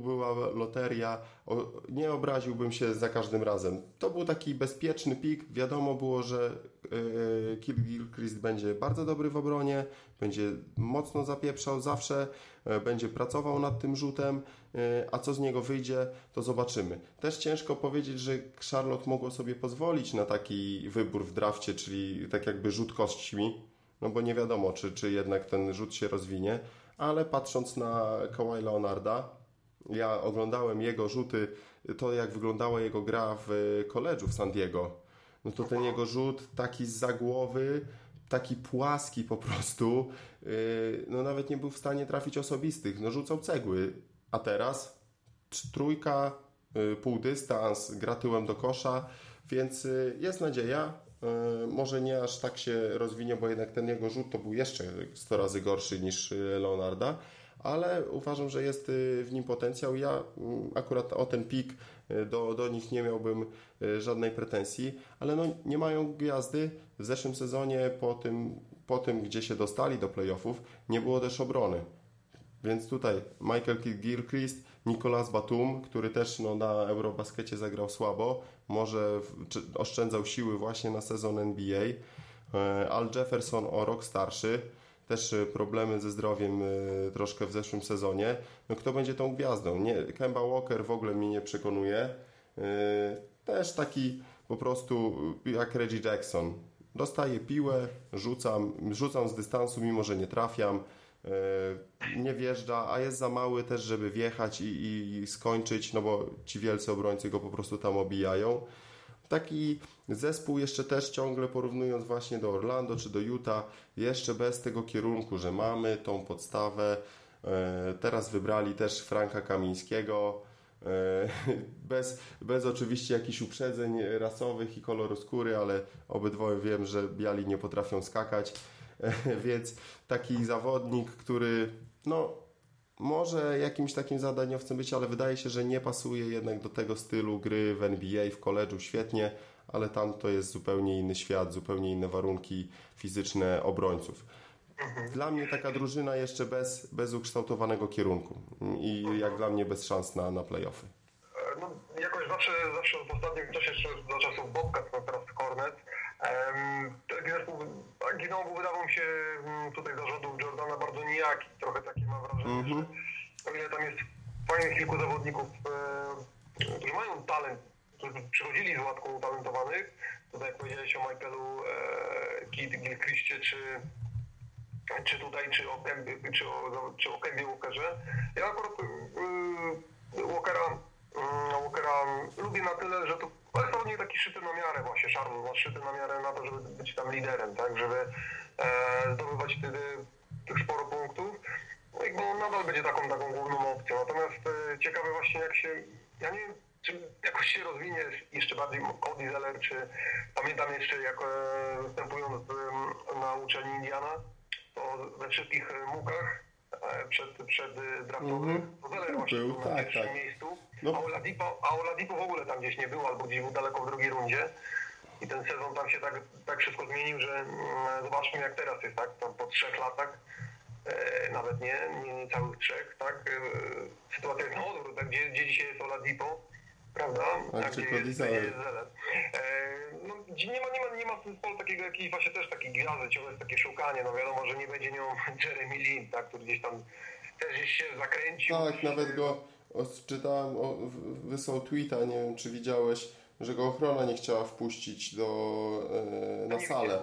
była loteria, o, nie obraziłbym się za każdym razem. To był taki bezpieczny pik, wiadomo było, że yy, Gilchrist będzie bardzo dobry w obronie, będzie mocno zapieprzał zawsze, yy, będzie pracował nad tym rzutem, yy, a co z niego wyjdzie, to zobaczymy. Też ciężko powiedzieć, że Charlotte mogło sobie pozwolić na taki wybór w drafcie, czyli tak jakby rzut kośćmi, no bo nie wiadomo, czy, czy jednak ten rzut się rozwinie, ale patrząc na Kawhi Leonarda, ja oglądałem jego rzuty, to jak wyglądała jego gra w koledżu w San Diego. No to ten jego rzut taki z zagłowy, taki płaski po prostu, yy, no nawet nie był w stanie trafić osobistych, no rzucał cegły. A teraz trójka, yy, pół dystans, gra tyłem do kosza, więc jest nadzieja. Może nie aż tak się rozwinie, bo jednak ten jego rzut to był jeszcze 100 razy gorszy niż Leonarda, ale uważam, że jest y, w nim potencjał. Ja mm, akurat o ten pik y, do, do nich nie miałbym y, żadnej pretensji, ale no, nie mają gwiazdy. W zeszłym sezonie po tym, po tym, gdzie się dostali do playoffów, nie było też obrony. Więc tutaj Michael Gilchrist, Nicolas Batum, który też no, na Eurobaskecie zagrał słabo, może oszczędzał siły właśnie na sezon NBA. E, Al Jefferson o rok starszy, też e, problemy ze zdrowiem e, troszkę w zeszłym sezonie. No kto będzie tą gwiazdą? Nie, Kemba Walker w ogóle mnie nie przekonuje. E, też taki po prostu jak Reggie Jackson. Dostaję piłę, rzucam, rzucam z dystansu, mimo że nie trafiam. Nie wjeżdża, a jest za mały też, żeby wjechać i, i skończyć, no bo ci wielcy obrońcy go po prostu tam obijają taki zespół jeszcze też ciągle porównując właśnie do Orlando czy do Utah, jeszcze bez tego kierunku, że mamy tą podstawę. E, teraz wybrali też Franka Kamińskiego. E, [LAUGHS] bez, bez oczywiście jakichś uprzedzeń rasowych i koloru skóry, ale obydwoje wiem, że biali nie potrafią skakać, e, [LAUGHS] więc taki zawodnik, który no, może jakimś takim zadaniowcem być, ale wydaje się, że nie pasuje jednak do tego stylu gry w NBA, w koledżu świetnie, ale tam to jest zupełnie inny świat, zupełnie inne warunki fizyczne obrońców. Dla mnie taka drużyna jeszcze bez, bez ukształtowanego kierunku i jak dla mnie bez szans na, na playoffy. No, jakoś zawsze, zawsze w ostatnim czasie, jeszcze za czasów Bobcat, no teraz Hornet, taki zespół, znowu wydawał mi się mm, tutaj zarządów Jordana bardzo nijaki. Trochę takie mam wrażenie, mm -hmm. że o ile tam jest fajnych kilku zawodników, którzy mają talent, którzy przychodzili z łatką utalentowanych, tutaj jak powiedziałeś o Michaelu e, Gilchristie, czy czy tutaj, czy o Kembie, czy o, czy o Kembie Walkerze. Ja akurat y, Walkera, y, Walkera lubię na tyle, że to ale jest pewnie taki szyty na miarę właśnie, Charles ma szyty na miarę na to, żeby być tam liderem, tak, żeby e, zdobywać wtedy tych sporo punktów. No i on nadal będzie taką, taką główną opcją. Natomiast e, ciekawe właśnie jak się, ja nie wiem, czy jakoś się rozwinie jeszcze bardziej Cody Zeller, czy pamiętam jeszcze jak e, występując na uczelni Indiana, to we wszystkich mukach e, przed, przed draftowych, mm -hmm. Zeller właśnie był, był tak, na pierwszym tak. miejscu No. A, Oladipo, a Oladipo w ogóle tam gdzieś nie był, albo gdzieś był daleko w drugiej rundzie. I ten sezon tam się tak, tak wszystko zmienił, że mm, zobaczmy jak teraz jest, tak? Tam po trzech latach, e, nawet nie, nie, nie całych trzech, tak? E, sytuacja jest na odwrót, tak? Gdzie, gdzie dzisiaj jest Oladipo, prawda? A gdzie jest, jest e, no, nie ma, nie ma, nie ma w zespole takiego jakiejś właśnie też takiej gwiazdy, ciągle jest takie szukanie, no wiadomo, że nie będzie nią [LAUGHS] Jeremy Lin, tak? Który gdzieś tam też się zakręcił. Tak, nawet go czytałem, wysłał tweeta, nie wiem czy widziałeś, że go ochrona nie chciała wpuścić do, e, na salę.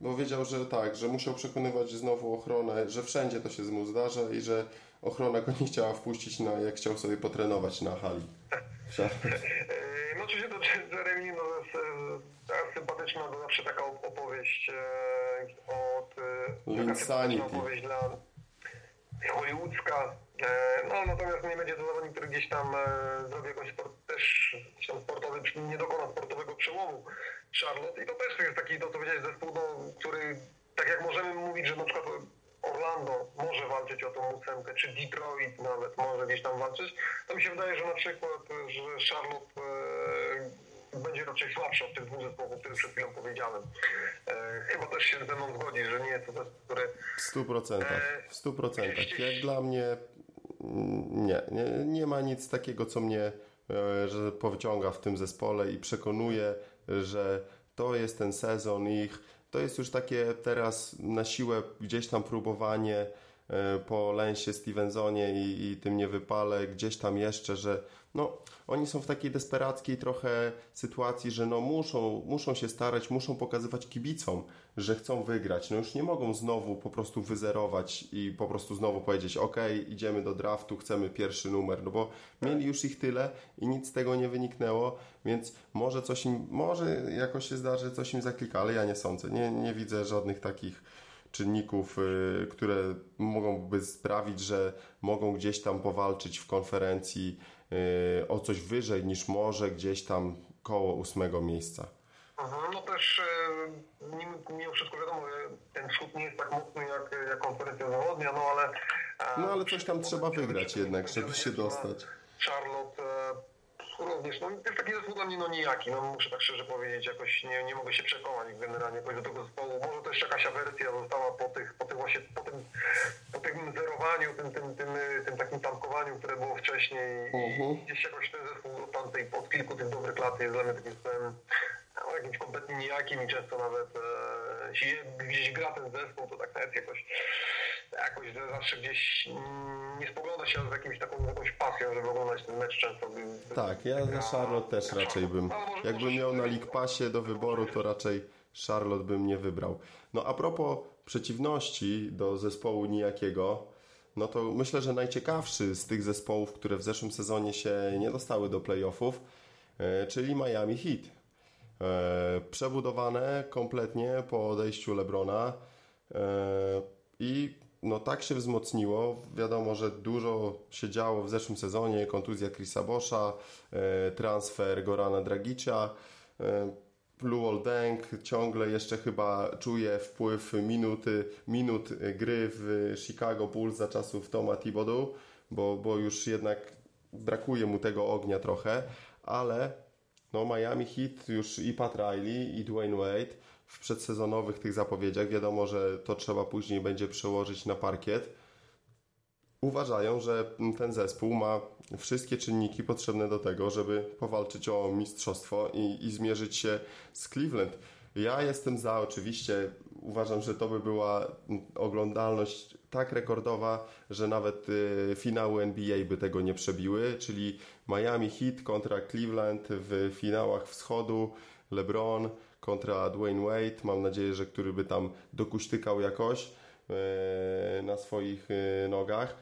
Bo wiedział, że tak, że musiał przekonywać znowu ochronę, że wszędzie to się z mu zdarza i że ochrona go nie chciała wpuścić, na, jak chciał sobie potrenować na hali. [LAUGHS] E, no oczywiście to Jeremy, no jest e, sympatyczna, to zawsze taka opowieść od... Linsanity. opowieść dla hollywoodzka, E, no natomiast nie będzie to zawodnik, który gdzieś tam e, zrobi jakąś sport, też tam sportowy, nie dokona sportowego przełomu. Charlotte. I to też jest taki, to co powiedziałeś, zespół, no, który tak jak możemy mówić, że na przykład Orlando może walczyć o tą ósemkę, czy Detroit nawet może gdzieś tam walczyć, to mi się wydaje, że na przykład, że Charlotte e, będzie raczej słabszy od tych dwóch zespołów, o których przed chwilą powiedziałem. E, chyba też się ze mną zgodzi, że nie jest to zespół, który... W stu procentach, w stu procentach. Jak dla mnie nie, nie, nie ma nic takiego, co mnie e, że powciąga w tym zespole i przekonuje, że to jest ten sezon ich. To jest już takie teraz na siłę gdzieś tam próbowanie e, po Lensie Stevensonie i, i tym niewypale, gdzieś tam jeszcze, że no, oni są w takiej desperackiej trochę sytuacji, że no muszą, muszą się starać, muszą pokazywać kibicom, że chcą wygrać. No już nie mogą znowu po prostu wyzerować i po prostu znowu powiedzieć, ok, idziemy do draftu, chcemy pierwszy numer, no bo mieli już ich tyle i nic z tego nie wyniknęło, więc może coś im, może jakoś się zdarzy, coś im zaklika, ale ja nie sądzę. Nie, nie widzę żadnych takich czynników, y, które mogą sprawić, że mogą gdzieś tam powalczyć w konferencji o coś wyżej niż może gdzieś tam koło ósmego miejsca. No też y, mimo wszystko wiadomo, ten wschód nie jest tak mocny jak, jak konferencja zachodnia, no ale... No ale coś tam trzeba wygrać jednak, żeby się dostać. Charlotte również, no jest taki zespół dla mnie no nijaki, no muszę tak szczerze powiedzieć, jakoś nie, nie mogę się przekonać generalnie jakoś do tego zespołu. Może też jakaś awersja została po tych, po tych właśnie, po tym, po tym zerowaniu, tym, tym, tym, tym takim tankowaniu, które było wcześniej -huh. i mhm. gdzieś jakoś ten zespół od tamtej, od kilku tych dobrych lat jest dla mnie takim zespołem no, jakimś kompletnie nijakim i często nawet e, jeśli gdzieś gra ten zespół, to tak nawet jakoś jakoś zawsze gdzieś mm, nie spogląda się z jakimś taką jakąś pasją, żeby oglądać ten mecz często. By, tak, ja za Charlotte też raczej bym, jakbym miał na League Passie do wyboru, to raczej Charlotte bym nie wybrał. No a propos przeciwności do zespołu nijakiego, no to myślę, że najciekawszy z tych zespołów, które w zeszłym sezonie się nie dostały do playoffów, e, czyli Miami Heat. E, przebudowane kompletnie po odejściu Lebrona e, i no tak się wzmocniło. Wiadomo, że dużo się działo w zeszłym sezonie. Kontuzja Chrisa Boscha, e, transfer Gorana Dragicia. Luol Deng ciągle jeszcze chyba czuje wpływ minuty, minut gry w Chicago Bulls za czasów Toma Thibodeau, bo, bo już jednak brakuje mu tego ognia trochę, ale no Miami Heat już i Pat Riley i Dwayne Wade w przedsezonowych tych zapowiedziach, wiadomo, że to trzeba później będzie przełożyć na parkiet, uważają, że ten zespół ma wszystkie czynniki potrzebne do tego, żeby powalczyć o mistrzostwo i, i zmierzyć się z Cleveland. Ja jestem za, oczywiście. Uważam, że to by była oglądalność tak rekordowa, że nawet y, finały NBA by tego nie przebiły, czyli Miami Heat kontra Cleveland w finałach wschodu, LeBron kontra Dwayne Wade, mam nadzieję, że który by tam dokuśtykał jakoś y, na swoich y, nogach.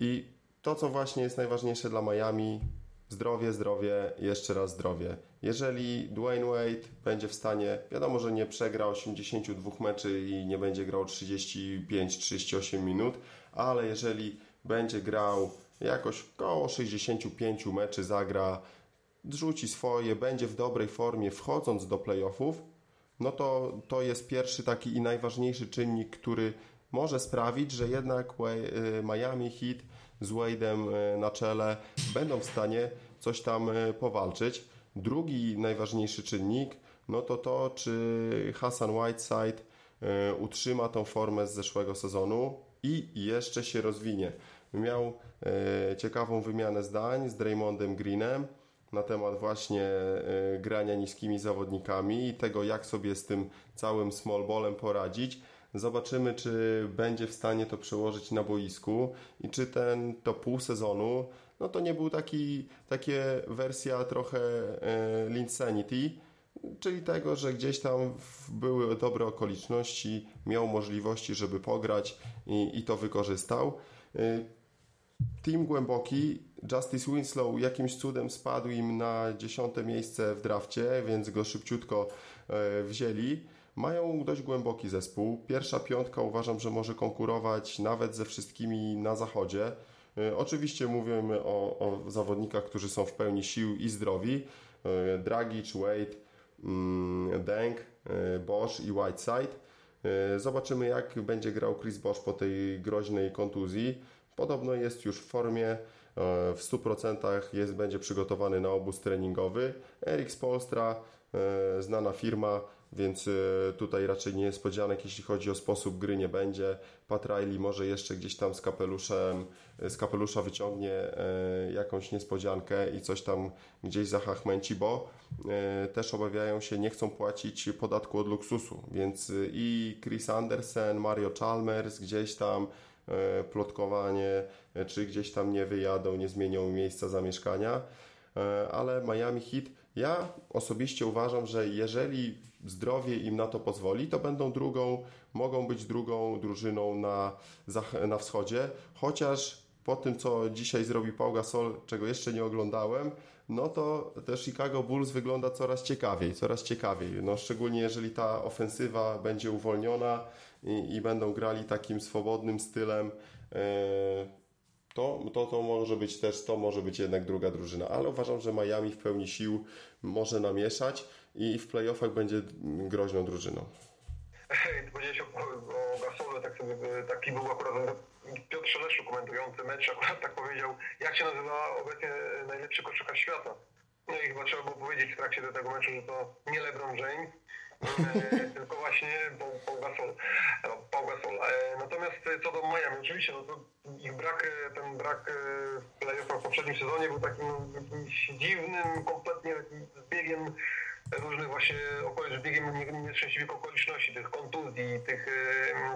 I to, co właśnie jest najważniejsze dla Miami, zdrowie, zdrowie, jeszcze raz zdrowie. Jeżeli Dwayne Wade będzie w stanie, wiadomo, że nie przegra 82 meczy i nie będzie grał 35-38 minut, ale jeżeli będzie grał jakoś około 65 meczy, zagra, rzuci swoje, będzie w dobrej formie wchodząc do playoffów, no to to jest pierwszy taki i najważniejszy czynnik, który może sprawić, że jednak y, Miami Heat z Wade'em na czele będą w stanie coś tam powalczyć. Drugi najważniejszy czynnik no to to, czy Hassan Whiteside utrzyma tą formę z zeszłego sezonu i jeszcze się rozwinie. Miał ciekawą wymianę zdań z Draymondem Greenem na temat właśnie e, grania niskimi zawodnikami i tego, jak sobie z tym całym small ballem poradzić. Zobaczymy, czy będzie w stanie to przełożyć na boisku i czy ten to pół sezonu, no to nie był taki, takie wersja trochę e, Linsanity, czyli tego, że gdzieś tam były dobre okoliczności, miał możliwości, żeby pograć i, i to wykorzystał. E, team głęboki, Justice Winslow jakimś cudem spadł im na dziesiąte miejsce w drafcie, więc go szybciutko e, wzięli. Mają dość głęboki zespół. Pierwsza piątka uważam, że może konkurować nawet ze wszystkimi na zachodzie. E, oczywiście mówimy o, o zawodnikach, którzy są w pełni sił i zdrowi. E, Dragic, Wade, mm, Deng, Bosch i Whiteside. Zobaczymy, jak będzie grał Chris Bosch po tej groźnej kontuzji. Podobno jest już w formie, w 100% jest, będzie przygotowany na obóz treningowy. Erik Spolstra, e, znana firma, więc e, tutaj raczej niespodzianek, jeśli chodzi o sposób gry nie będzie. Pat Riley może jeszcze gdzieś tam z kapeluszem, z kapelusza wyciągnie jakąś niespodziankę i coś tam gdzieś zahachmęci, bo też obawiają się, nie chcą płacić podatku od luksusu, więc i Chris Andersen, Mario Chalmers gdzieś tam E, plotkowanie, e, czy gdzieś tam nie wyjadą, nie zmienią miejsca zamieszkania, e, ale Miami Heat, ja osobiście uważam, że jeżeli zdrowie im na to pozwoli, to będą drugą, mogą być drugą drużyną na, na wschodzie, chociaż po tym, co dzisiaj zrobi Paul Gasol, czego jeszcze nie oglądałem, no to też Chicago Bulls wygląda coraz ciekawiej, coraz ciekawiej. No, szczególnie jeżeli ta ofensywa będzie uwolniona i, i będą grali takim swobodnym stylem, e, to, to, to może być też, to może być jednak druga drużyna, ale uważam, że Miami w pełni sił może namieszać i w playoffach będzie groźną drużyną. Powiedziałeś o, o Gasolu, tak taki był akurat Piotr Szeleszu komentujący mecz, akurat tak powiedział, jak się nazywa obecnie najlepszy koszykarz świata. No i chyba trzeba było powiedzieć w trakcie tego meczu, że to nie LeBron James, tylko właśnie Paul, Gasol. No. E, natomiast co do Miami, oczywiście no to ich brak, ten brak e, w playoffach w poprzednim sezonie był takim no, jakimś dziwnym, kompletnie takim zbiegiem różnych właśnie okolic, biegiem nieszczęśliwych okoliczności, tych kontuzji, tych,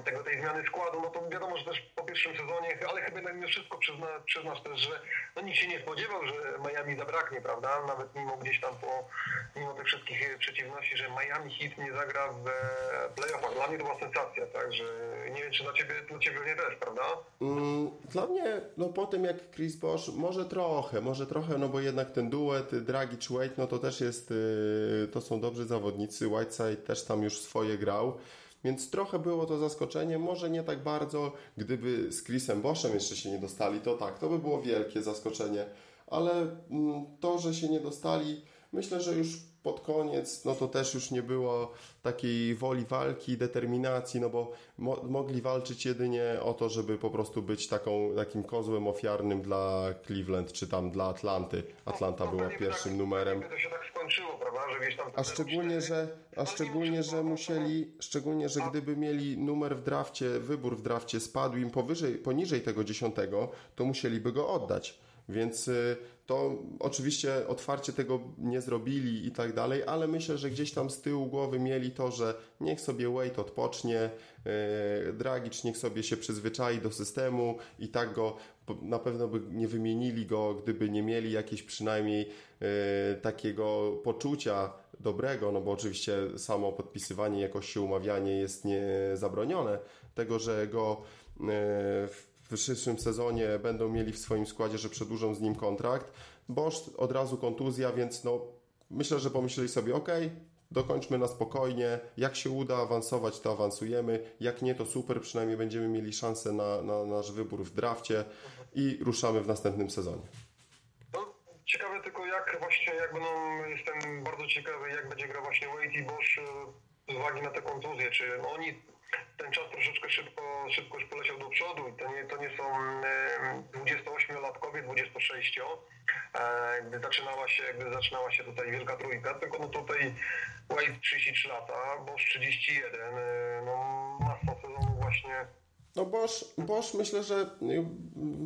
tego, tej zmiany składu, no to wiadomo, że też po pierwszym sezonie, ale chyba mimo wszystko przyzna, przyznasz też, że no nikt się nie spodziewał, że Miami zabraknie, prawda? Nawet mimo gdzieś tam po, mimo tych wszystkich przeciwności, że Miami Heat nie zagra w playoffach. Dla mnie to była sensacja, także nie wiem, czy dla Ciebie, dla ciebie nie też, prawda? Mm, dla mnie, no po tym jak Chris Bosch, może trochę, może trochę, no bo jednak ten duet Dragic Wade, no to też jest yy to są dobrzy zawodnicy. Whiteside też tam już swoje grał. Więc trochę było to zaskoczenie, może nie tak bardzo, gdyby z Chrisem Boschem jeszcze się nie dostali, to tak, to by było wielkie zaskoczenie, ale mm, to, że się nie dostali, myślę, że już pod koniec, no to też już nie było takiej woli walki, determinacji, no bo mo mogli walczyć jedynie o to, żeby po prostu być taką, takim kozłem ofiarnym dla Cleveland, czy tam dla Atlanty. Atlanta no, była pierwszym tak, numerem. To się tak skończyło, prawda, że gdzieś tam... A szczególnie, że, a szczególnie, że musieli, szczególnie, że gdyby mieli numer w drafcie, wybór w drafcie spadł im powyżej, poniżej tego dziesiątego, to musieliby go oddać. Więc y, to oczywiście otwarcie tego nie zrobili i tak dalej, ale myślę, że gdzieś tam z tyłu głowy mieli to, że niech sobie Wade odpocznie, y, Dragic niech sobie się przyzwyczai do systemu i tak go na pewno by nie wymienili go, gdyby nie mieli jakieś przynajmniej y, takiego poczucia dobrego, no bo oczywiście samo podpisywanie, jakoś się umawianie jest niezabronione, tego, że go w przyszłym sezonie będą mieli w swoim składzie, że przedłużą z nim kontrakt. Bosch od razu kontuzja, więc no myślę, że pomyśleli sobie, ok, dokończmy na spokojnie. Jak się uda awansować, to awansujemy. Jak nie, to super, przynajmniej będziemy mieli szansę na, na nasz wybór w drafcie i ruszamy w następnym sezonie. No, ciekawe tylko jak właśnie, jak będą, jestem bardzo ciekawy, jak będzie grał właśnie Wade i Bosch e, z uwagi na te kontuzje, czy oni ten czas troszeczkę szybko, szybko już poleciał do przodu i to nie, to nie są 28-latkowie, 26, e, gdy zaczynała się, gdy zaczynała się tutaj wielka trójka, tylko no tutaj Wade 33 lata, Bosch 31, e, no masa sezonu właśnie no Bosch, Bosch myślę, że y,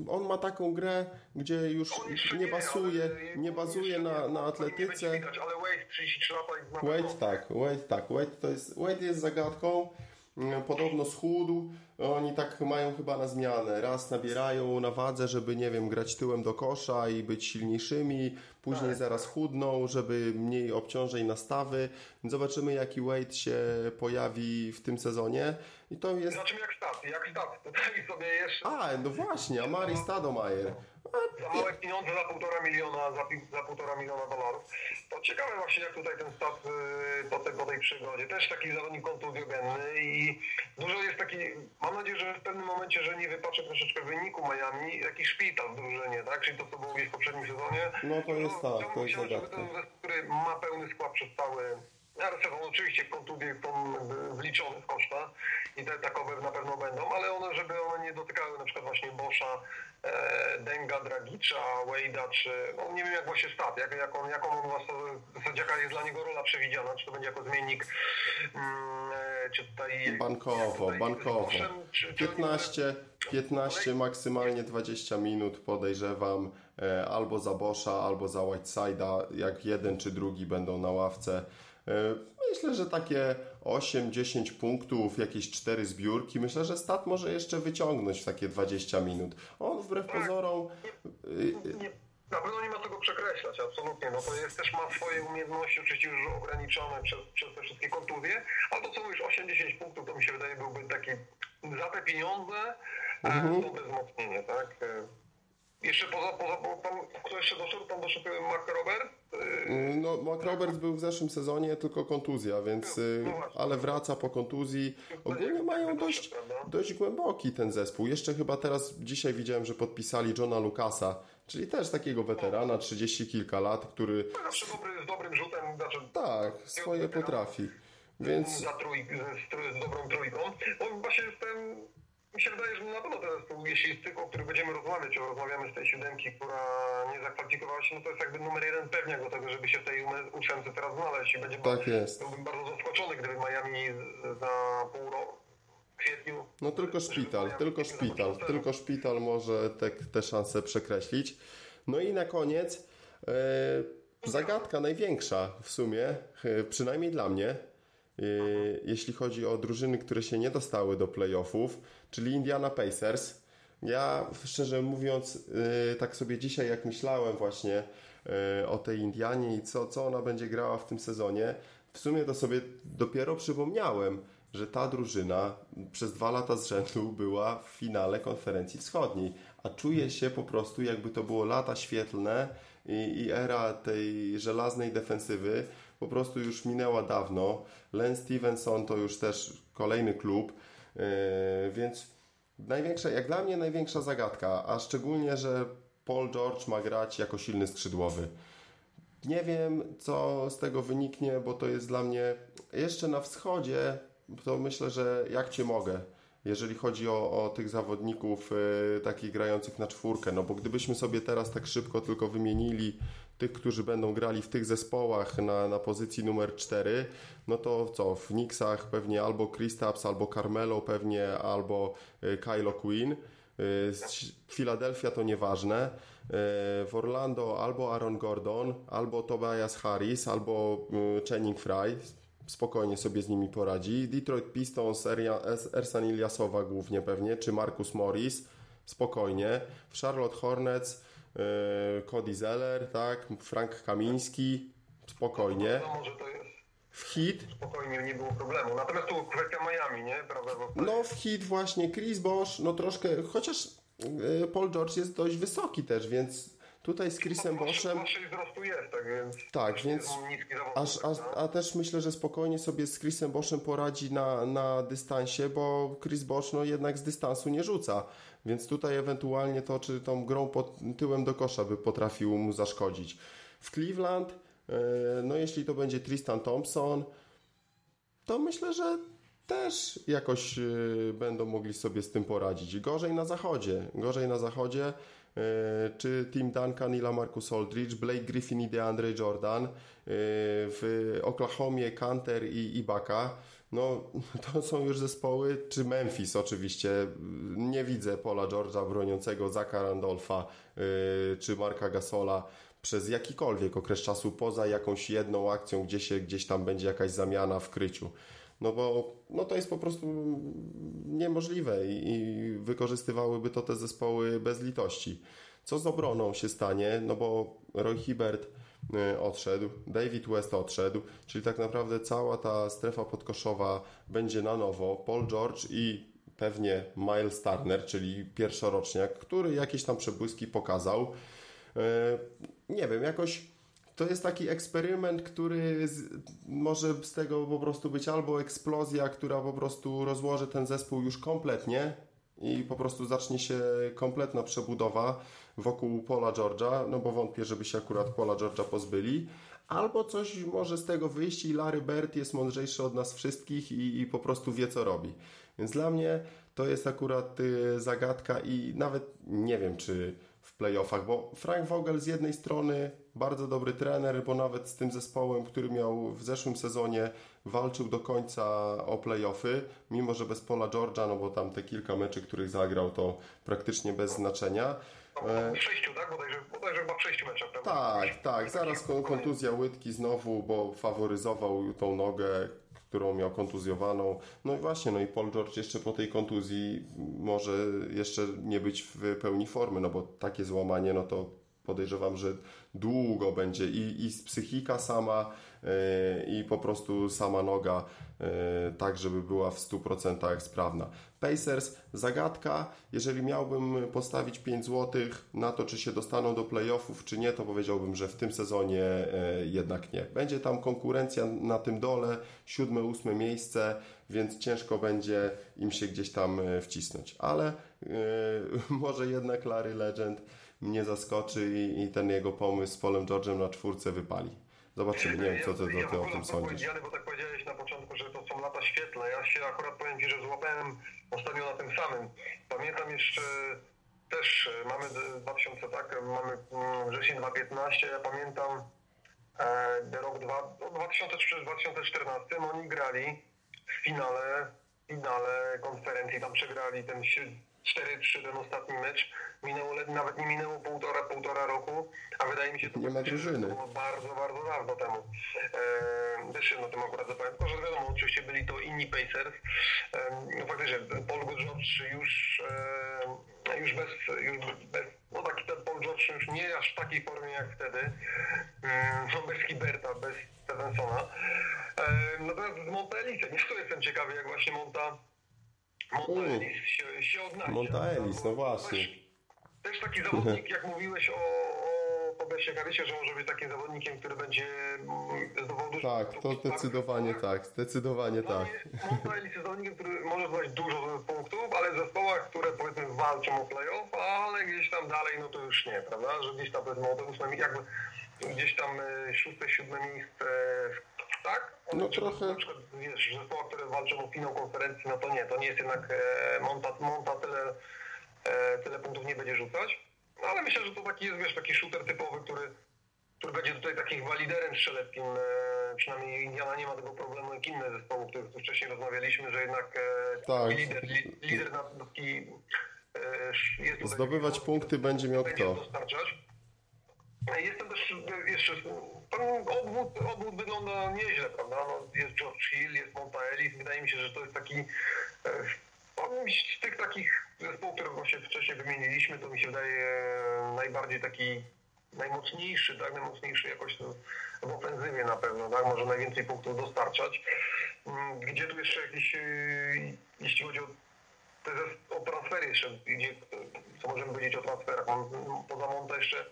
on ma taką grę, gdzie już nie basuje, nie bazuje na, na atletyce. Ale Wade 33 lata Wade tak, Wade tak, Wade to jest, Wade jest zagadką. Mm, podobno schudł. Oni tak mają chyba na zmianę. Raz nabierają na wadze, żeby, nie wiem, grać tyłem do kosza i być silniejszymi. Później tak. zaraz chudną, żeby mniej obciążeń nastawy. Zobaczymy, jaki weight się pojawi w tym sezonie. I to jest... Zobaczymy jak stat, jak stat. Tutaj sobie jeszcze... A, no właśnie, Amari Stadomajer. Za małe pieniądze, za półtora miliona, za, za półtora miliona dolarów. To ciekawe właśnie, jak tutaj ten stat y, po, tej, po tej przygodzie. Też taki zawodnik kontuzjogenny i dużo jest taki, mam nadzieję, że w pewnym momencie, że nie wypaczę troszeczkę wyniku Miami, jakiś szpital w drużynie, tak? Czyli to, co było gdzieś w poprzednim sezonie. No to jest no, tak, to jest ten zespół, który ma pełny skład przez cały ale sezon oczywiście kontuzje są wliczone w koszta i te takowe na pewno będą, ale one, żeby one nie dotykały na przykład właśnie Boscha, e, Denga, Dragicza, Wade'a, czy no nie wiem jak właśnie stat, jak, jak on, jaką on w zasadzie jaka jest dla niego rola przewidziana, czy to będzie jako zmiennik, mm, e, czy tutaj... Bankowo, tutaj bankowo. czy, 15, 15, maksymalnie 20 minut podejrzewam, e, albo za Boscha, albo za Whiteside'a, jak jeden czy drugi będą na ławce. E, myślę, że takie 8-10 punktów, jakieś 4 zbiórki, myślę, że stat może jeszcze wyciągnąć w takie 20 minut. On wbrew tak. pozorom. Nie, na pewno nie ma tego przekreślać, absolutnie. No to jest też ma swoje umiejętności, oczywiście już ograniczone przez, przez te wszystkie kontuzje, ale to co mówisz, 8-10 punktów, to mi się wydaje byłby taki za te pieniądze, mhm. to wzmocnienie, tak? Jeszcze poza, poza tam, kto jeszcze doszedł, tam doszedł Mark Robert? Y, no, Mark Roberts był w zeszłym sezonie, tylko kontuzja, więc, y, no ale wraca po kontuzji. Ogólnie mają dość, dość głęboki ten zespół. Jeszcze chyba teraz, dzisiaj widziałem, że podpisali Johna Lucasa, czyli też takiego weterana, 30 kilka lat, który... No, zawsze dobry, z dobrym rzutem. Znaczy, tak, swoje potrafi. Więc... Za trój, z, z dobrą trójką. Bo właśnie jestem mi się wydaje, że na pewno zespół, jeśli jest tych, o których będziemy rozmawiać, o rozmawiamy z tej siódemki, która nie zakwalifikowała się, no to jest jakby numer jeden pewniak do tego, żeby się w tej ósemce teraz znaleźć. I będzie tak jest. Byłbym bardzo zaskoczony, gdyby Miami za pół roku kwietniu. No tylko szpital, tylko szpital, tylko szpital może te, te szanse przekreślić. No i na koniec e, zagadka największa w sumie, e, przynajmniej dla mnie, jeśli chodzi o drużyny, które się nie dostały do playoffów, czyli Indiana Pacers. Ja szczerze mówiąc, y, tak sobie dzisiaj jak myślałem właśnie y, o tej Indianie i co, co ona będzie grała w tym sezonie, w sumie to sobie dopiero przypomniałem, że ta drużyna przez dwa lata z rzędu była w finale konferencji wschodniej, a czuję się po prostu jakby to było lata świetlne i, i era tej żelaznej defensywy, po prostu już minęła dawno. Len Stevenson to już też kolejny klub, yy, więc największa, jak dla mnie największa zagadka, a szczególnie, że Paul George ma grać jako silny skrzydłowy. Nie wiem, co z tego wyniknie, bo to jest dla mnie jeszcze na wschodzie, to myślę, że jak cię mogę jeżeli chodzi o, o tych zawodników y, takich grających na czwórkę. No bo gdybyśmy sobie teraz tak szybko tylko wymienili tych, którzy będą grali w tych zespołach na, na pozycji numer 4, no to co, w Knicksach pewnie albo Kristaps, albo Carmelo pewnie, albo y, Kylo Quinn. Y, Philadelphia to nieważne. W Orlando albo Aaron Gordon, albo Tobias Harris, albo Channing Fry spokojnie sobie z nimi poradzi. Detroit Pistons, Ersan Iliasowa głównie pewnie, czy Marcus Morris, spokojnie. W Charlotte Hornets Cody Zeller, tak, Frank Kamiński, spokojnie. W hit. Spokojnie, nie było problemu. Natomiast tu kwestia Miami, nie? Prawda? No w hit właśnie Chris Bosch, no troszkę, chociaż yy, Paul George jest dość wysoki też, więc Tutaj z Chrisem Boschem. tak więc. Tak, więc. Aż, a, a też myślę, że spokojnie sobie z Chrisem Boschem poradzi na, na dystansie, bo Chris Bosch no, jednak z dystansu nie rzuca. Więc tutaj ewentualnie to, czy tą grą pod tyłem do kosza by potrafił mu zaszkodzić. W Cleveland, e, no jeśli to będzie Tristan Thompson, to myślę, że też jakoś będą mogli sobie z tym poradzić. Gorzej na zachodzie. Gorzej na zachodzie. Czy Tim Duncan i Lamarcus Aldridge, Blake Griffin i DeAndre Jordan, w Oklahomie Canter i Ibaka no [LAUGHS] to są już zespoły, czy Memphis oczywiście, nie widzę Paula George'a broniącego Zaka Randolfa yy, czy Marka Gasola przez jakikolwiek okres czasu, poza jakąś jedną akcją, gdzie się gdzieś tam będzie jakaś zamiana w kryciu. No bo no to jest po prostu niemożliwe i, i wykorzystywałyby to te zespoły bez litości. Co z obroną się stanie? No bo Roy Hibbert Y, odszedł, David West odszedł, czyli tak naprawdę cała ta strefa podkoszowa będzie na nowo. Paul George i pewnie Miles Turner, czyli pierwszoroczniak, który jakieś tam przebłyski pokazał. Y, nie wiem, jakoś to jest taki eksperyment, który z, może z tego po prostu być albo eksplozja, która po prostu rozłoży ten zespół już kompletnie i po prostu zacznie się kompletna przebudowa wokół Pola George'a, no bo wątpię, żeby się akurat Pola George'a pozbyli. Albo coś może z tego wyjść i Larry Bird jest mądrzejszy od nas wszystkich i, i po prostu wie co robi. Więc dla mnie to jest akurat y, zagadka i nawet nie wiem, czy w playoffach, bo Frank Vogel z jednej strony bardzo dobry trener, bo nawet z tym zespołem, który miał w zeszłym sezonie walczył do końca o playoffy, mimo że bez Pola George'a, no bo tam te kilka meczy, których zagrał, to praktycznie bez znaczenia. W sześciu, tak? Bodajże, bodajże chyba w sześciu meczach. Prawda? Tak, tak. Zaraz kontuzja łydki znowu, bo faworyzował tą nogę, którą miał kontuzjowaną. No i właśnie, no i Paul George jeszcze po tej kontuzji może jeszcze nie być w pełni formy, no bo takie złamanie, no to podejrzewam, że długo będzie i, i psychika sama, E, i po prostu sama noga e, tak, żeby była w 100% sprawna. Pacers, zagadka. Jeżeli miałbym postawić 5 zł na to, czy się dostaną do playoffów, czy nie, to powiedziałbym, że w tym sezonie e, jednak nie. Będzie tam konkurencja na tym dole, 7-8 miejsce, więc ciężko będzie im się gdzieś tam wcisnąć. Ale [LAUGHS] może jednak Larry Legend mnie zaskoczy i, i ten jego pomysł z Polem George'em na czwórce wypali. Zobaczymy, nie wiem, co ty, ja, ty o tym sądzisz. Ja bo tak powiedziałeś na początku, że to są lata świetle. Ja się akurat powiem Ci, że złapałem ostatnio na tym samym. Pamiętam jeszcze też, e, mamy 2000, tak, mamy mm, wrzesień 2015, ja pamiętam e, rok 2003-2014, no oni grali w finale, finale konferencji, tam przegrali ten 4-3 ten ostatni mecz. Minęło, nawet nie minęło półtora, półtora roku, a wydaje mi się, to nie ma drużyny. było bardzo, bardzo dawno temu. E, też się na tym akurat zapamiętam, tylko że wiadomo, oczywiście byli to inni Pacers. E, no faktycznie, Paul George już, e, już bez, już bez no taki ten Paul George już nie aż w takiej formie jak wtedy, e, no bez Hiberta, bez Stevensona. E, natomiast z Monta Elise, nie jestem ciekawy, jak właśnie Monta Monta Ellis się, się odnajdzie. Monta Ellis, no właśnie. Też, też taki zawodnik, jak mówiłeś o, o Garysie, że może być takim zawodnikiem, który będzie mm, zdobywał dużo Tak, to zdecydowanie tak, zdecydowanie no, tak. Monta Ellis jest zawodnikiem, który może zdobyć dużo punktów, ale w zespołach, które powiedzmy walczą o playoff, ale gdzieś tam dalej, no to już nie, prawda? Że gdzieś tam powiedzmy o ósme, jakby gdzieś tam e, szóste, siódme miejsce tak? No trochę... Na przykład, wiesz, zespoła, które walczą o finał konferencji, no to nie, to nie jest jednak e, Monta, Monta tyle, e, tyle punktów nie będzie rzucać. No ale myślę, że to taki jest, wiesz, taki shooter typowy, który, który będzie tutaj takim waliderem strzeleckim. E, przynajmniej Indiana nie ma tego problemu jak inne zespoły, o których tu wcześniej rozmawialiśmy, że jednak e, tak. lider, li, lider na taki e, jest Zdobywać punkty będzie miał kto. Dostarczać. Jestem też jeszcze. Obwód, obwód wygląda nieźle, prawda? No, jest George Hill, jest Monta Ellis. Wydaje mi się, że to jest taki. E, z tych takich zespołów, które właśnie wcześniej wymieniliśmy, to mi się wydaje najbardziej taki najmocniejszy, tak? Najmocniejszy jakoś w ofensywie na pewno, tak? Może najwięcej punktów dostarczać. Mm, gdzie tu jeszcze jakieś, e, jeśli chodzi o o transfery jeszcze, gdzie, co możemy powiedzieć o transferach? Poza Monta jeszcze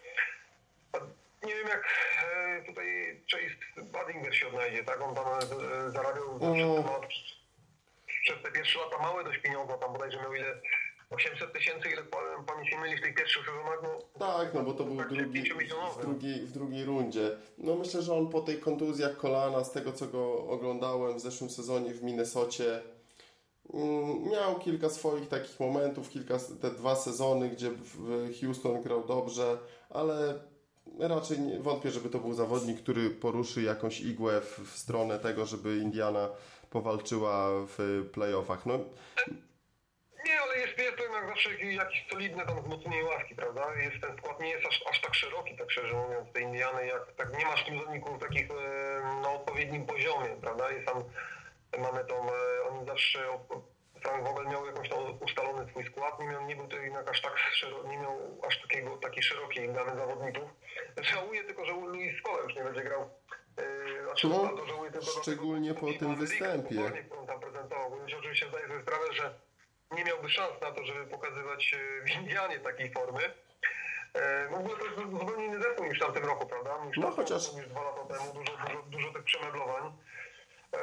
nie wiem jak e, tutaj Chase Badinger się odnajdzie, tak? On tam e, zarabiał mm. przez, te pierwsze lata małe dość pieniądze, tam bodajże miał ile 800 tysięcy, ile pamięć mieli w tych pierwszych sezonach. No, tak, no bo to był tak drugi, w, drugiej, w drugiej rundzie. No myślę, że on po tej kontuzjach kolana, z tego co go oglądałem w zeszłym sezonie w Minnesocie, mm, miał kilka swoich takich momentów, kilka, te dwa sezony, gdzie w Houston grał dobrze, ale raczej nie, wątpię, żeby to był zawodnik, który poruszy jakąś igłę w, w stronę tego, żeby Indiana powalczyła w playoffach. No, Nie, ale jest, jest to jednak zawsze jakieś solidne tam wzmocnienie ławki, prawda? Jest ten skład nie jest aż, aż tak szeroki, tak szczerze mówiąc, tej Indiany, jak tak nie masz zawodników takich e, na odpowiednim poziomie, prawda? Jest tam, mamy tą, e, oni zawsze, Frank Vogel miał jakąś tam ustalony swój skład, nie, miał, nie był to jednak aż tak szero, nie miał aż takiego, takiej szerokiej gamy zawodników. Żałuję tylko, że Luis Scola już nie będzie grał. E, Znaczy, No, to żałuję tylko szczególnie po tym występie. Dokładnie, którą tam prezentował, bo się oczywiście zdaje sobie sprawę, że nie miałby szans na to, żeby pokazywać e, w Indianie takiej formy. E, W ogóle to jest zupełnie inny zespół niż w tamtym roku, prawda? Niż, No, chociaż- niż dwa lata temu, dużo, dużo, dużo tych przemeblowań. E,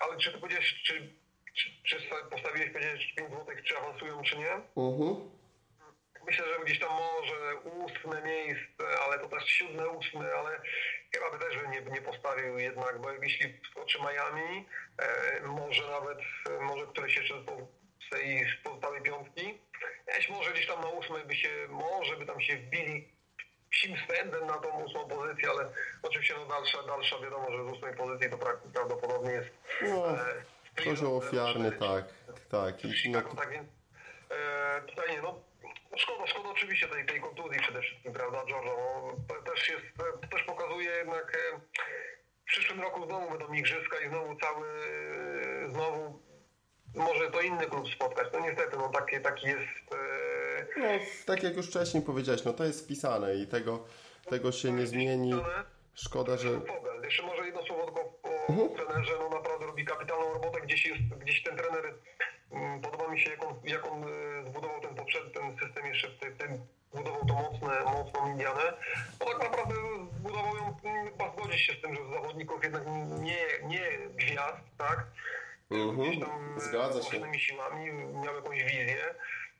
Ale czy ty powiedziałeś, czy, czy, postawiłeś powiedzieć 5 złotych, czy awansują, czy nie? mhm. Myślę, że gdzieś tam może ósme miejsce, ale to też siódme, ósme, ale chyba by też bym nie, nie postawił jednak, bo jeśli wskoczy Miami, e, może nawet, może któryś jeszcze z tej pozostałej piątki, jeśli może gdzieś tam na ósmej by się, może by tam się wbili psim spędem na tą ósmą pozycję, ale oczywiście no dalsza, dalsza wiadomo, że z ósmej pozycji to pra- prawdopodobnie jest No, e, kozioł ofiarny, tak, tak. I, no, Chicago, tak więc e, tutaj nie, no szkoda, szkoda oczywiście tej, tej kontuzji przede wszystkim, prawda, Giorgio, no, to też jest, to też pokazuje jednak e, w przyszłym roku znowu będą igrzyska i znowu cały, e, znowu może to inny klub spotkać, no niestety, no taki, taki jest e, no, tak jak już wcześniej powiedziałeś, no to jest wpisane i tego, tego się nie zmieni. Szkoda, że... Jeszcze może jedno słowo tylko o Mhm. trenerze, no naprawdę robi robotę, gdzieś jest, gdzieś ten trener, mm, podoba mi się jak on, jak on e, zbudował ten poprzedni, ten system jeszcze w tym, zbudował to mocne, mocną Indianę, no tak naprawdę zbudował ją, mm, chyba zgodzi się z tym, że z zawodników jednak nie, nie gwiazd, tak? Mhm, Gdzieś tam e, zgadza się. siłami, miał jakąś wizję.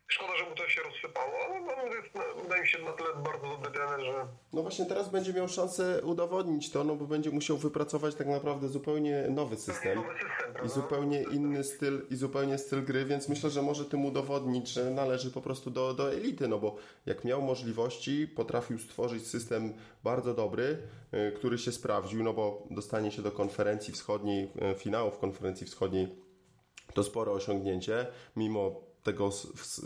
Szkoda, że mu to się rozsypało, ale no, no, wydaje mi się na tyle bardzo dobry trener, że No właśnie teraz będzie miał szansę udowodnić to, no bo będzie musiał wypracować tak naprawdę zupełnie nowy system. nowy system, I zupełnie inny styl i zupełnie styl gry, więc myślę, że może tym udowodnić, że należy po prostu do, do elity, no bo jak miał możliwości, potrafił stworzyć system bardzo dobry, y, który się sprawdził, no bo dostanie się do konferencji wschodniej, y, finałów konferencji wschodniej, to spore osiągnięcie, mimo tego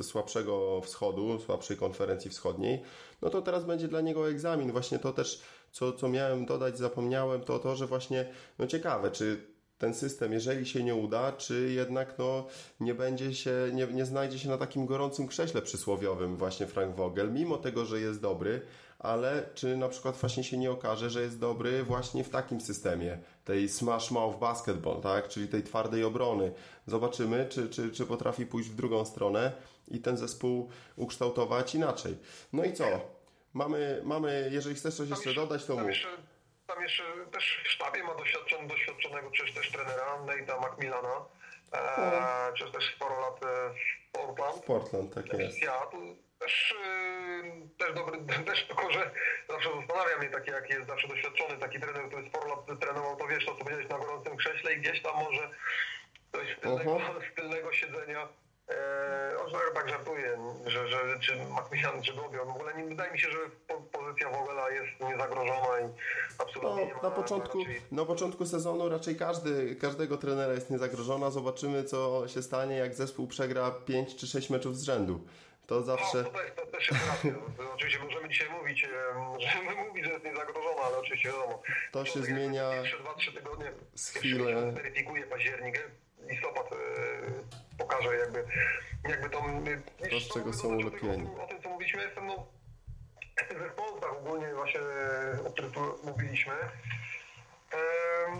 słabszego wschodu, słabszej konferencji wschodniej, no to teraz będzie dla niego egzamin. Właśnie to też, co, co miałem dodać, zapomniałem, to to, że właśnie, no ciekawe, czy ten system, jeżeli się nie uda, czy jednak no, nie będzie się, nie, nie znajdzie się na takim gorącym krześle przysłowiowym właśnie Frank Vogel, mimo tego, że jest dobry, ale czy na przykład właśnie się nie okaże, że jest dobry właśnie w takim systemie, tej smash mouth basketball, tak, czyli tej twardej obrony. Zobaczymy, czy, czy, czy potrafi pójść w drugą stronę i ten zespół ukształtować inaczej. No i co? Mamy, mamy jeżeli chcesz coś jeszcze dodać, to mów. tam jeszcze też w sztabie ma doświadczonego przecież też trenera, Nate'a McMillana. E, przecież też sporo lat e, w Portland. Portland, tak jest. w Seattle. Też, yy, też dobry, [LAUGHS] też tylko, że zawsze zastanawia mnie taki, jak jest zawsze doświadczony taki trener, który sporo lat trenował, to wiesz, to co powiedziałeś na gorącym krześle i gdzieś tam może coś z tylnego, z tylnego siedzenia. E, on tak żartuje, że, że czy McMillan, czy Dobio. W ogóle nie wydaje mi się, że po, pozycja Vogela jest niezagrożona i absolutnie nie No, ma na, początku, raczej- na początku sezonu raczej każdy, każdego trenera jest niezagrożona. Zobaczymy, co się stanie, jak zespół przegra 5 czy 6 meczów z rzędu. To zawsze. No, to, jest, to też jest racja. To Oczywiście możemy dzisiaj mówić, em, możemy mówić, że jest niezagrożona, ale oczywiście wiadomo. To się zmienia Pierwsze 2-3 tygodnie, z chwilę. weryfikuje październik, e, listopad e, pokaże jakby, jakby to... e, To, z czego są ulepieni. O tym, co mówiliśmy, jestem no, zespołach ogólnie właśnie, o których tu mówiliśmy.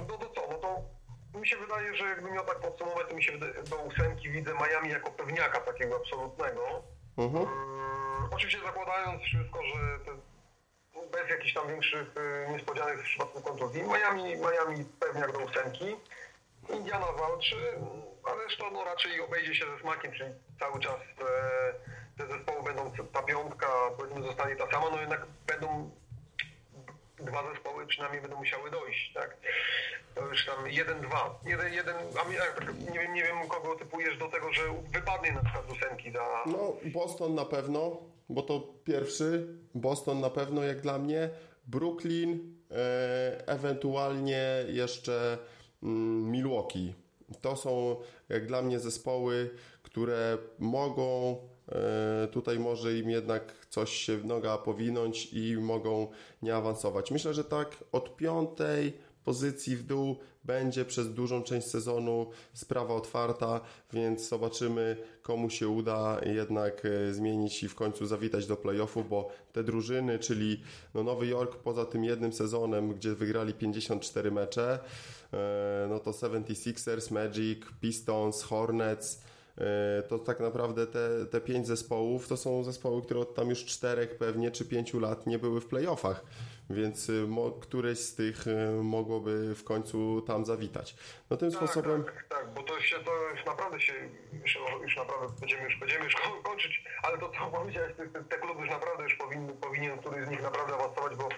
No to co, no to mi się wydaje, że jakbym miał tak podsumować, to mi się wydaje, do ósemki widzę Miami jako pewniaka takiego absolutnego. Mhm. Oczywiście zakładając wszystko, że te, bez jakichś tam większych y, niespodzianek w przypadku kontuzji. Miami, Miami pewniak do ósemki. Indiana walczy, a reszta no, raczej obejdzie się ze smakiem, czyli cały czas e, te zespoły będą, ta piątka powiedzmy zostanie ta sama, no jednak będą dwa zespoły przynajmniej będą musiały dojść, tak? to już tam 1-2. Jeden, jeden, a mi- tak nie, wiem, nie wiem, kogo typujesz do tego, że wypadnie na przykład z ósemki za... No, Boston na pewno, bo to pierwszy. Boston na pewno, jak dla mnie. Brooklyn, e, ewentualnie jeszcze mm, Milwaukee. To są, jak dla mnie, zespoły, które mogą. e, Tutaj może im jednak coś się noga powinąć i mogą nie awansować. Myślę, że tak od piątej pozycji w dół będzie przez dużą część sezonu sprawa otwarta, więc zobaczymy, komu się uda jednak e, zmienić i w końcu zawitać do playoffów, bo te drużyny, czyli no Nowy Jork poza tym jednym sezonem, gdzie wygrali 54 mecze, e, no to 76ers, Magic, Pistons, Hornets, to tak naprawdę te, te pięć zespołów to są zespoły, które od tam już czterech pewnie czy pięciu lat nie były w playoffach, więc y, mo, któreś z tych y, mogłoby w końcu tam zawitać. No tym Tak, sposobem tak, tak, bo to się, to już naprawdę się, już, już naprawdę będziemy już, będziemy już ko- kończyć, ale to co powiedziałeś, te, te, kluby już naprawdę już powinny, powinien któryś z nich naprawdę awansować, bo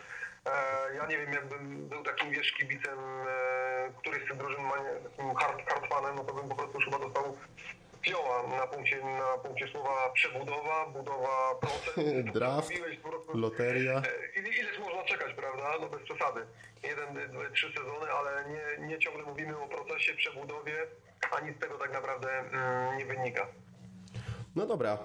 e, ja nie wiem, jakbym był takim, wiesz, kibicem e, któryś z tych drużyn, takim hard, hard fanem, no to bym po prostu już chyba dostał fioła na punkcie, na punkcie słowa przebudowa, budowa, procent. [LAUGHS] Draft, loteria. E, ile- Ileż można czekać, prawda? No bez przesady. Jeden, dwa, trzy sezony, ale nie, nie ciągle mówimy o procesie, przebudowie, a nic z tego tak naprawdę mm, nie wynika. No dobra.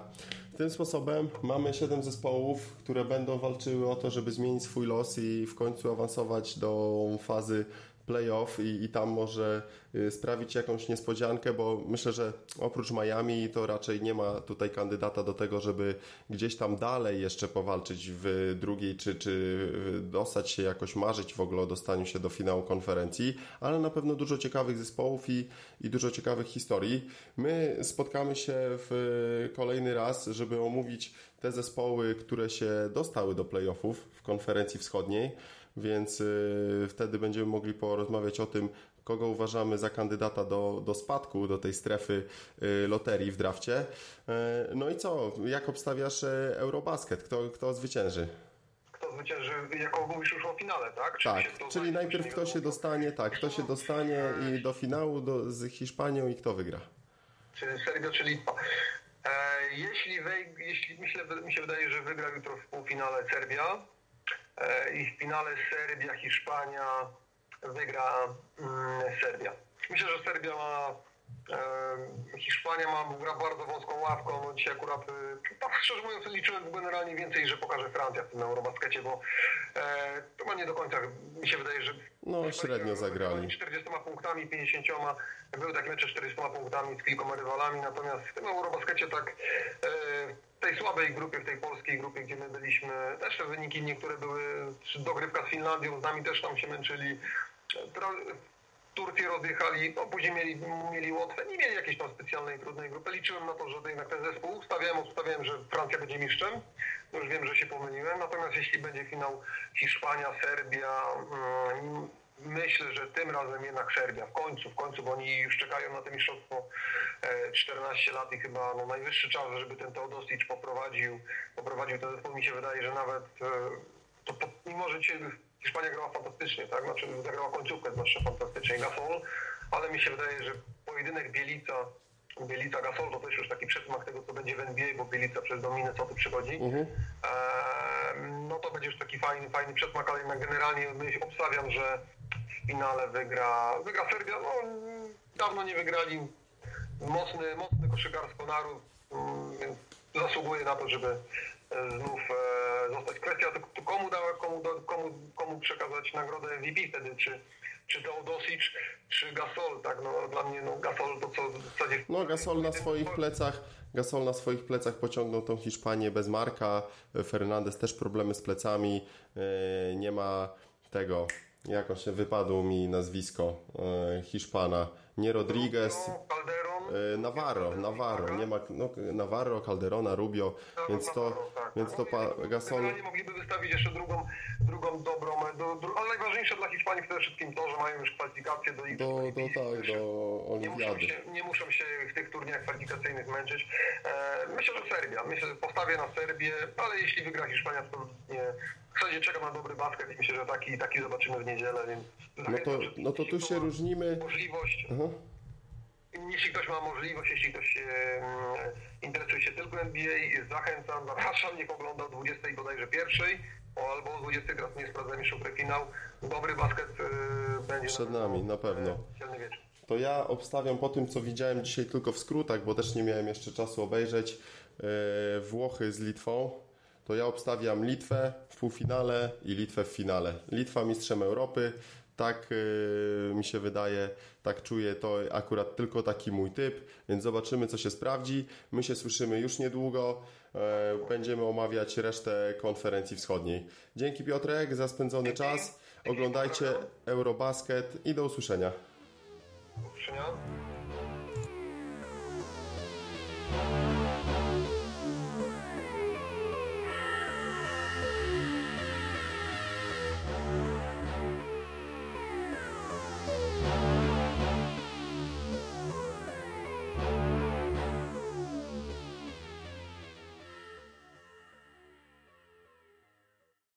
Tym sposobem mamy 7 zespołów, które będą walczyły o to, żeby zmienić swój los i w końcu awansować do fazy playoff i, i tam może y, sprawić jakąś niespodziankę, bo myślę, że oprócz Miami to raczej nie ma tutaj kandydata do tego, żeby gdzieś tam dalej jeszcze powalczyć w drugiej, czy, czy y, dostać się jakoś, marzyć w ogóle o dostaniu się do finału konferencji, ale na pewno dużo ciekawych zespołów i, i dużo ciekawych historii. My spotkamy się w kolejny raz, żeby omówić te zespoły, które się dostały do playoffów w konferencji wschodniej, więc y, wtedy będziemy mogli porozmawiać o tym, kogo uważamy za kandydata do, do spadku, do tej strefy y, loterii w drafcie. Y, no i co, jak obstawiasz Eurobasket? Kto, kto zwycięży? Kto zwycięży, jako mówisz już o finale, tak? Czy Tak, czyli najpierw kto się dostanie, tak, kto się dostanie i do finału do, z Hiszpanią i kto wygra. Czy Serbia, czy Litwa. E, jeśli, wej, jeśli myślę, mi się wydaje, że wygra jutro w półfinale Serbia i w finale Serbia, Hiszpania wygra mm, Serbia. Myślę, że Serbia ma e, Hiszpania ma gra bardzo wąską ławką. No dzisiaj akurat, e, tak szczerze mówiąc, liczyłem generalnie więcej, że pokaże Francja w tym Eurobaskecie, bo e, to ma nie do końca. Mi się wydaje, że No, średnio zagrali. 40 punktami, 50. Były takie mecze 40 punktami z kilkoma rywalami, natomiast w tym Eurobaskecie tak e, w tej słabej grupie, w tej polskiej grupie, gdzie my byliśmy, też te wyniki niektóre były, dogrywka z Finlandią, z nami też tam się męczyli. Turcję rozjechali, no później mieli, mieli Łotwę, nie mieli jakiejś tam specjalnej, trudnej grupy. Liczyłem na to, że jednak ten zespół, ustawiałem, obstawiałem, że Francja będzie mistrzem. Już wiem, że się pomyliłem. Natomiast jeśli będzie finał Hiszpania, Serbia, mm, myślę, że tym razem jednak Serbia. W końcu, w końcu, bo oni już czekają na to mistrzostwo e, 14 lat i chyba no, najwyższy czas, żeby ten Teodosic poprowadził, poprowadził ten zespół. Mi się wydaje, że nawet e, to, to, mimo, że Hiszpania grała fantastycznie, tak? Znaczy zagrała końcówkę zwłaszcza fantastycznie Gasol, ale mi się wydaje, że pojedynek Bielica Bielica Gasol to też już taki przedsmak tego, co będzie w NBA, bo Bielica przez do Minnesota przychodzi. Mhm. Eee, no to będzie już taki fajny, fajny przedsmak, ale jednak generalnie myśl, obstawiam, że finale wygra, wygra Serbia. No, dawno nie wygrali. Mocny, mocny koszykarsko naród, mm, zasługuje na to, żeby e, znów e, zostać. Kwestia to, komu, dała, komu, da- komu, komu przekazać nagrodę MVP wtedy, czy, czy Teodosic, czy Gasol, tak, no dla mnie no, Gasol to co w zasadzie... No, Gasol na swoich plecach, Gasol na swoich plecach pociągnął tą Hiszpanię bez Marka. Fernandez też problemy z plecami. E, Nie ma tego, jak on się wypadło mi nazwisko e, Hiszpana. Nie Rodriguez. Navarro, Navarro, nie ma no, Navarro, Calderona, Rubio, więc to, tak. więc to pa, nie, Gasol, mogliby wystawić jeszcze drugą, drugą dobrą, do, do, ale najważniejsze dla Hiszpanii przede wszystkim to, że mają już kwalifikacje do Do, do, Olimpijskich. tak, do Nie muszą, olimpiady. się, nie muszą się w tych turniejach kwalifikacyjnych męczyć. E, myślę, że Serbia. Myślę, że postawię na Serbię, ale jeśli wygra Hiszpania, to nie. W zasadzie czekam na dobry basket i myślę, że taki, taki zobaczymy w niedzielę, więc No to, no to tu się różnimy. Możliwość, Aha. Jeśli ktoś ma możliwość, jeśli ktoś się interesuje się tylko NBA, zachęcam, zapraszam, niech ogląda o 20 bodajże pierwszej, albo o 20 teraz nie sprawdzam jeszcze prefinał. Dobry basket y, będzie Przed nami, na pewno. e, wieczór. To ja obstawiam po tym, co widziałem dzisiaj tylko w skrótach, bo też nie miałem jeszcze czasu obejrzeć e, Włochy z Litwą. To ja obstawiam Litwę w półfinale i Litwę w finale. Litwa mistrzem Europy. Tak e, mi się wydaje, tak czuję, to akurat tylko taki mój typ, więc zobaczymy, co się sprawdzi. My się słyszymy już niedługo. E, Będziemy omawiać resztę konferencji wschodniej. Dzięki Piotrek za spędzony czas. Oglądajcie Eurobasket i do usłyszenia. Do usłyszenia.